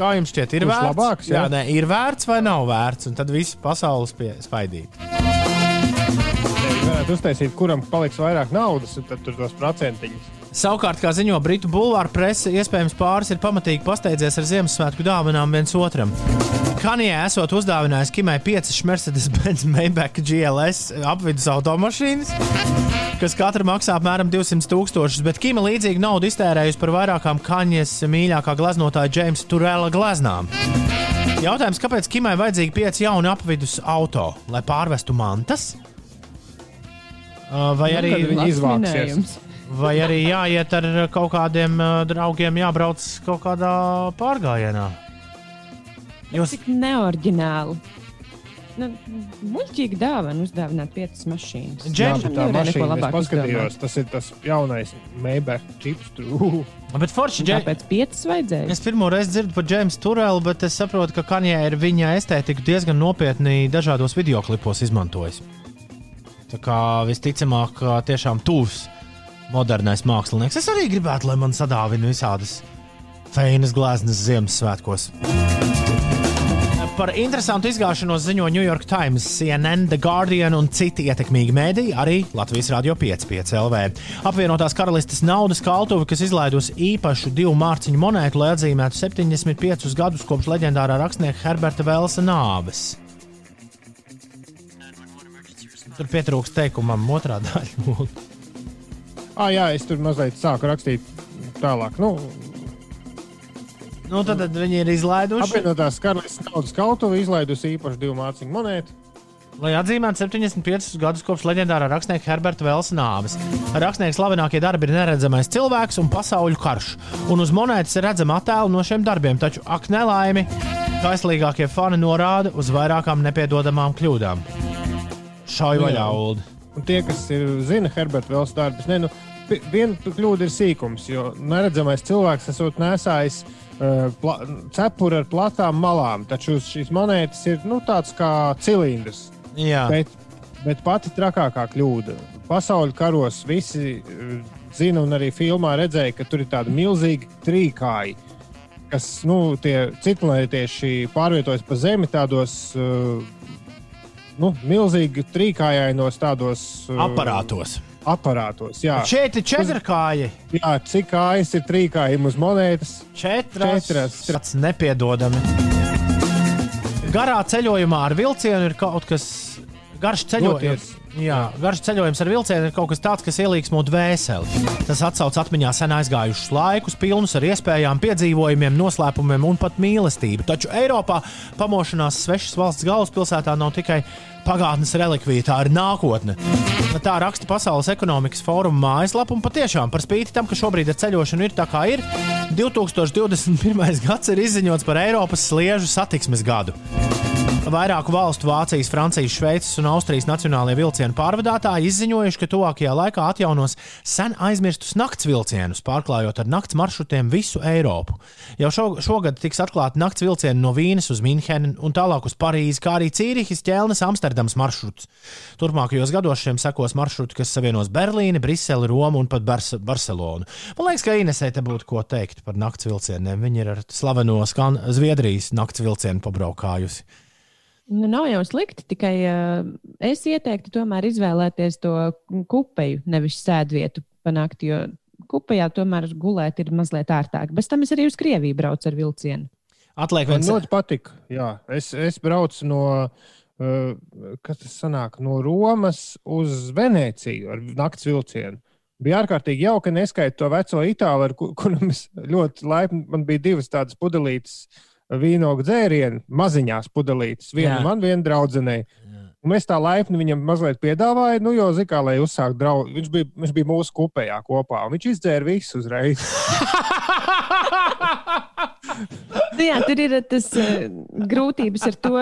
Kā jums šķiet, ir Kurš vērts? labāks, jā, jā? nē, ir vērts vai nav vērts, un tad viss pasaules spaidīt. Varētu uztaisīt, kuram paliks vairāk naudas, un tad tur tos procentiņus. Savukārt, kā ziņo Britu bulvāra prese, iespējams pāris ir pamatīgi pasteidzies ar Ziemassvētku dāvanām viens otram. Kanijā esot uzdāvinājis Kimai 5 Mercedes-Benz Maybach GLS apvidus automašīnas, kas katra maksā apmēram 200 tūkstošus, bet Kima līdzīgi naudu iztērējusi par vairākām Kanijas mīļākā gleznotāja Džeimsa Turela gleznām. Jautājums, kāpēc Kimai vajadzīgi 5 jauni apvidus auto, lai pārvestu mantas? Vai arī viņi Labs izvāksies. Vai arī jāiet ar kaut kādiem uh, draugiem, jābrauc kaut kādā pārgājienā? Jūs Tik neorģināli. Nu, muļķīgi dāvana uzdāvināt piecas mašīnas. Džem- bet tā mašīna, es labāk paskatījos, tas ir tas jaunais Maybach čips. Bet forši, Džei, Kāpēc piecas vajadzēja? es pirmo reizi dzirdu par Džeimsu Turelu, bet es saprotu, ka Kanjē ir viņa estētika diezgan nopietni dažādos videoklipos izmantojis. Tā kā visticamāk, tiešām tūs modernais mākslinieks. Es arī gribētu, lai man sadāvina visādas feinas gleznas Ziemassvētkos. Par interesantu izgāšanos ziņo New York Times, CNN, The Guardian un citi ietekmīgi mēdīji, arī Latvijas Rādio 5,5 LV. Apvienotās karalistes naudas kaltuve, kas izlaidusi īpašu divu mārciņu monētu, lai atzīmētu 75 gadus kopš leģendārā rakstnieka Herberta Velsa nāves. Tur pietrūkst teikumam otrā daļa. Ah, jā, es tur mazliet sāku rakstīt tālāk. Nu, nu, tad, tad viņi ir izlaiduši. apvienotās karalistes naudas kautuve izlaidusi īpašu divu mārciņu monētu. Lai atzīmētu 75 gadus kopš leģendārā rakstnieka Herberta Velsa nāves. Rakstnieka slavenākie darbi ir neredzamais cilvēks un pasaules karš. Un uz monētas ir redzama attēla no šiem darbiem, taču, ak, nelaimi, kaislīgākie fani norāda uz vairākām nepiedodamām kļūdām. Šauj vaļā, Jā. Ulu. Un tie, kas ir, zina Herberta Velsa darbus, ne, nu, viena kļūda ir sīkums, jo neredzamais cilvēks esot nesājis uh, cepuri ar platām malām, taču šīs monētas ir nu, tāds kā cilindrs. Jā, Bet, bet pati trakākā kļūda. Pasaules karos visi uh, zina, un arī filmā redzēja, ka tur ir tādi milzīgi trīkāji, kas nu, tie ciklonētieši pārvietojas pa zemi tādos. Uh, Nu, milzīgi trīkājainos tādos uh, aparātos. Aparātos. Jā, Šeit ir četrkāji. jā cik kājas ir trīkājumi uz monētas? Četras. Četras. Tas nepiedodami. Garā ceļojumā ar vilcienu ir kaut kas garš ceļojums. Jā, garš ceļojums ar vilcienu ir kaut kas tāds, kas ielīgsmo dvēseli. Tas atcauc atmiņā sen aizgājušus laikus, pilnus ar iespējām, piedzīvojumiem, noslēpumiem un pat mīlestību. Taču Eiropā pamošanās svešas valsts galvaspilsētā nav tikai pagātnes relikvija, tā ir nākotne. Tā raksta Pasaules ekonomikas fóruma mājaslapa, un patiešām par spīti tam, ka šobrīd ar ceļošanu ir tā kā ir, 2021. gads ir izziņots par Eiropas sliežu satiksmes gadu. Vairāku valstu, Vācijas, Francijas, Šveices un Austrijas nacionālajie vilcienu pārvadātāji izziņojuši, ka tuvākajā laikā atjaunos sen aizmirstus nakts vilcienus, pārklājot ar nakts maršrutiem visu Eiropu. Jau šo, šogad tiks atklāti nakts vilcieni no Vīnes uz Minhenu un tālāk uz Parīzi, kā arī Cīrihas, Ķelnes, Amsterdams maršruts. Turpmākajos gados šiem sekos maršruti, kas savienos Berlīni, Briseli, Romu un pat Bars Barcelonu. Man liekas, ka Inesē te būtu ko teikt par nakts vilcieniem. Viņi ir ar slaveno Zviedrijas nakts vilcienu pabraukājusi. Nu, nav jau slikti, tikai uh, es ieteiktu tomēr izvēlēties to kupeju, nevis sēdvietu panākt, jo kupejā tomēr gulēt ir mazliet ērtāk. Bez tam es arī uz Krieviju braucu ar vilcienu. Atliek Man viens ļoti patīk. Jā, es, es braucu no, uh, kas tas sanāk, no Romas uz Venēciju ar nakts vilcienu. Bija ārkārtīgi jauki, neskaidro to veco itālu, ar ku- kuram es ļoti laipni. Man bija divas tādas pudelītes vīnogu dzērienu, maziņās pudelītes. Viena Jā. man, viena draudzenei. Un mēs tā laipni viņam mazliet piedāvājām, nu, jo, zikā, lai uzsāktu draugu. Viņš bija, viņš bija mūsu kopējā kopā, un viņš izdzēra visu uzreiz. Nu, jā, tur ir tas uh, grūtības ar to,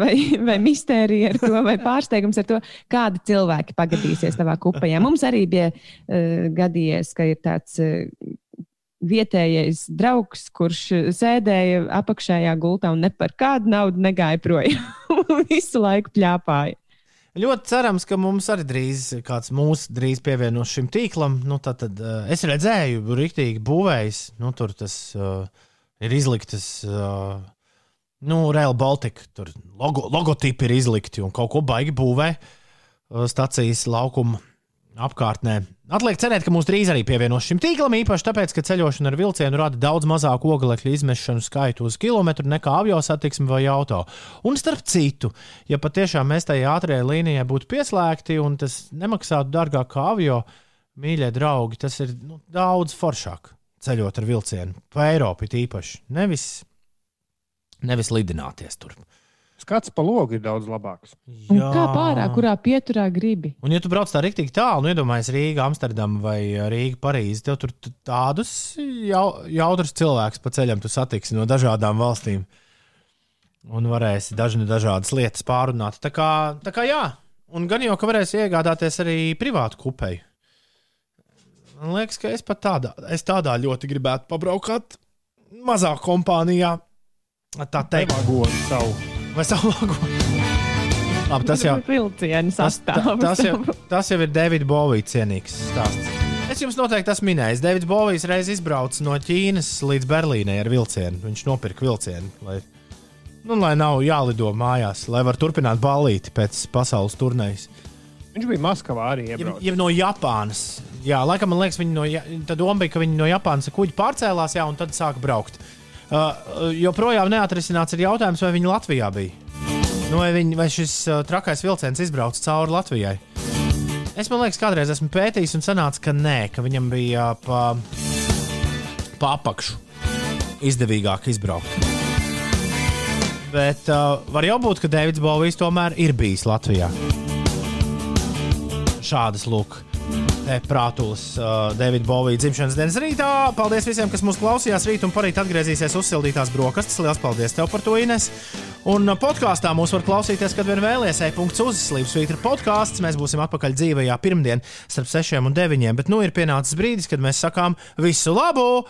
vai, vai mistērija ar to, vai pārsteigums ar to, kādi cilvēki pagadīsies tavā kupejā. Mums arī bija uh, gadījies, ka ir tāds. Uh, Vietējais draugs, kurš sēdēja apakšējā gultā un ne par kādu naudu negāja projām. Visu laiku pļāpāja. Ļoti cerams, ka mums arī drīz kāds mūs drīz pievienos šim tīklam. Nu, tad, tad, uh, es redzēju, rīktīgi būvējis. Nu, tur tas uh, ir izliktas. Uh, Nu, Real Baltica tur logo, logotipi ir izlikti un kaut ko baigi būvē uh, stācijas laukuma apkārtnē. Atliek cerēt, ka mūs drīz arī pievienos šim tīklam, īpaši tāpēc, ka ceļošana ar vilcienu rada daudz mazāku oglekļa izmešanu skaitu uz kilometru nekā avio satiksme vai auto. Un starp citu, ja patiešām mēs tajā ātrajā līnijā būtu pieslēgti un tas nemaksātu dārgāk kā avio, mīļie draugi, tas ir nu, daudz foršāk ceļot ar vilcienu. Pa Eiropu īpaši. Nevis, nevis lidināties tur. Skats pa logu ir daudz labāks. Kā pārāk, kurā pieturā gribi? Un, ja tu brauc tā rīktīgi tālu, nu, iedomājies Rīgā, Amsterdamā vai Rīgā, Parīzē, tev tur tādus jau, jautrus cilvēkus pa ceļam tu satiksi no dažādām valstīm. Un varēsi dažni dažādas lietas pārunāt. Tā kā, tā kā jā, un gan jau, ka varēsi iegādāties arī privātu kupeju. Man liekas, ka es pat tādā, es tādā ļoti gribētu pabraukt mazā kompānijā. Tā teikt, godu savu. Vai savu logo? Labi, tas jau, Vilcienu tas, tas, jau, tas jau ir Davida Bovija cienīgs stāsts. Es jums noteikti esmu minējis. Davids Bovijs reiz izbrauca no Ķīnas līdz Berlīnai ar vilcienu. Viņš nopirka vilcienu, lai, nu, lai nav jālido mājās, lai var turpināt ballīti pēc pasaules turnējas. Viņš bija Maskavā arī Jau, iebraucis. jau no Japānas. Jā, laikam man liekas, viņi no, Ja- doma bija, ka viņi no Japānas kuģi pārcēlās, jā, un tad sāka braukt. Uh, joprojām neatrisināts ir jautājums, vai viņi Latvijā bija. Nu, vai, viņi, vai šis uh, trakais vilciens izbrauca cauri Latvijai? Es man liekas, kādreiz esmu pētījis un sanāca, ka nē, ka viņam bija uh, pa, pa apakšu izdevīgāk izbraukt. Bet uh, var jau būt, ka Deivids Bovijs tomēr ir bijis Latvijā. Šādas lūk. Te prātulis uh, Davida Bovija dzimšanas dienas rītā. Paldies visiem, kas mūs klausījās. Rīt un parīt atgriezīsies uzsildītās brokastis. Lielas paldies tev par to, Ines. Un uh, podkāstā mūs var klausīties, kad vien vēlies. E-punkts uzslīps, svītra podkāsts. Mēs būsim atpakaļ dzīvajā pirmdien starp 6 un 9. Bet nu ir pienācis brīdis, kad mēs sakām visu labu!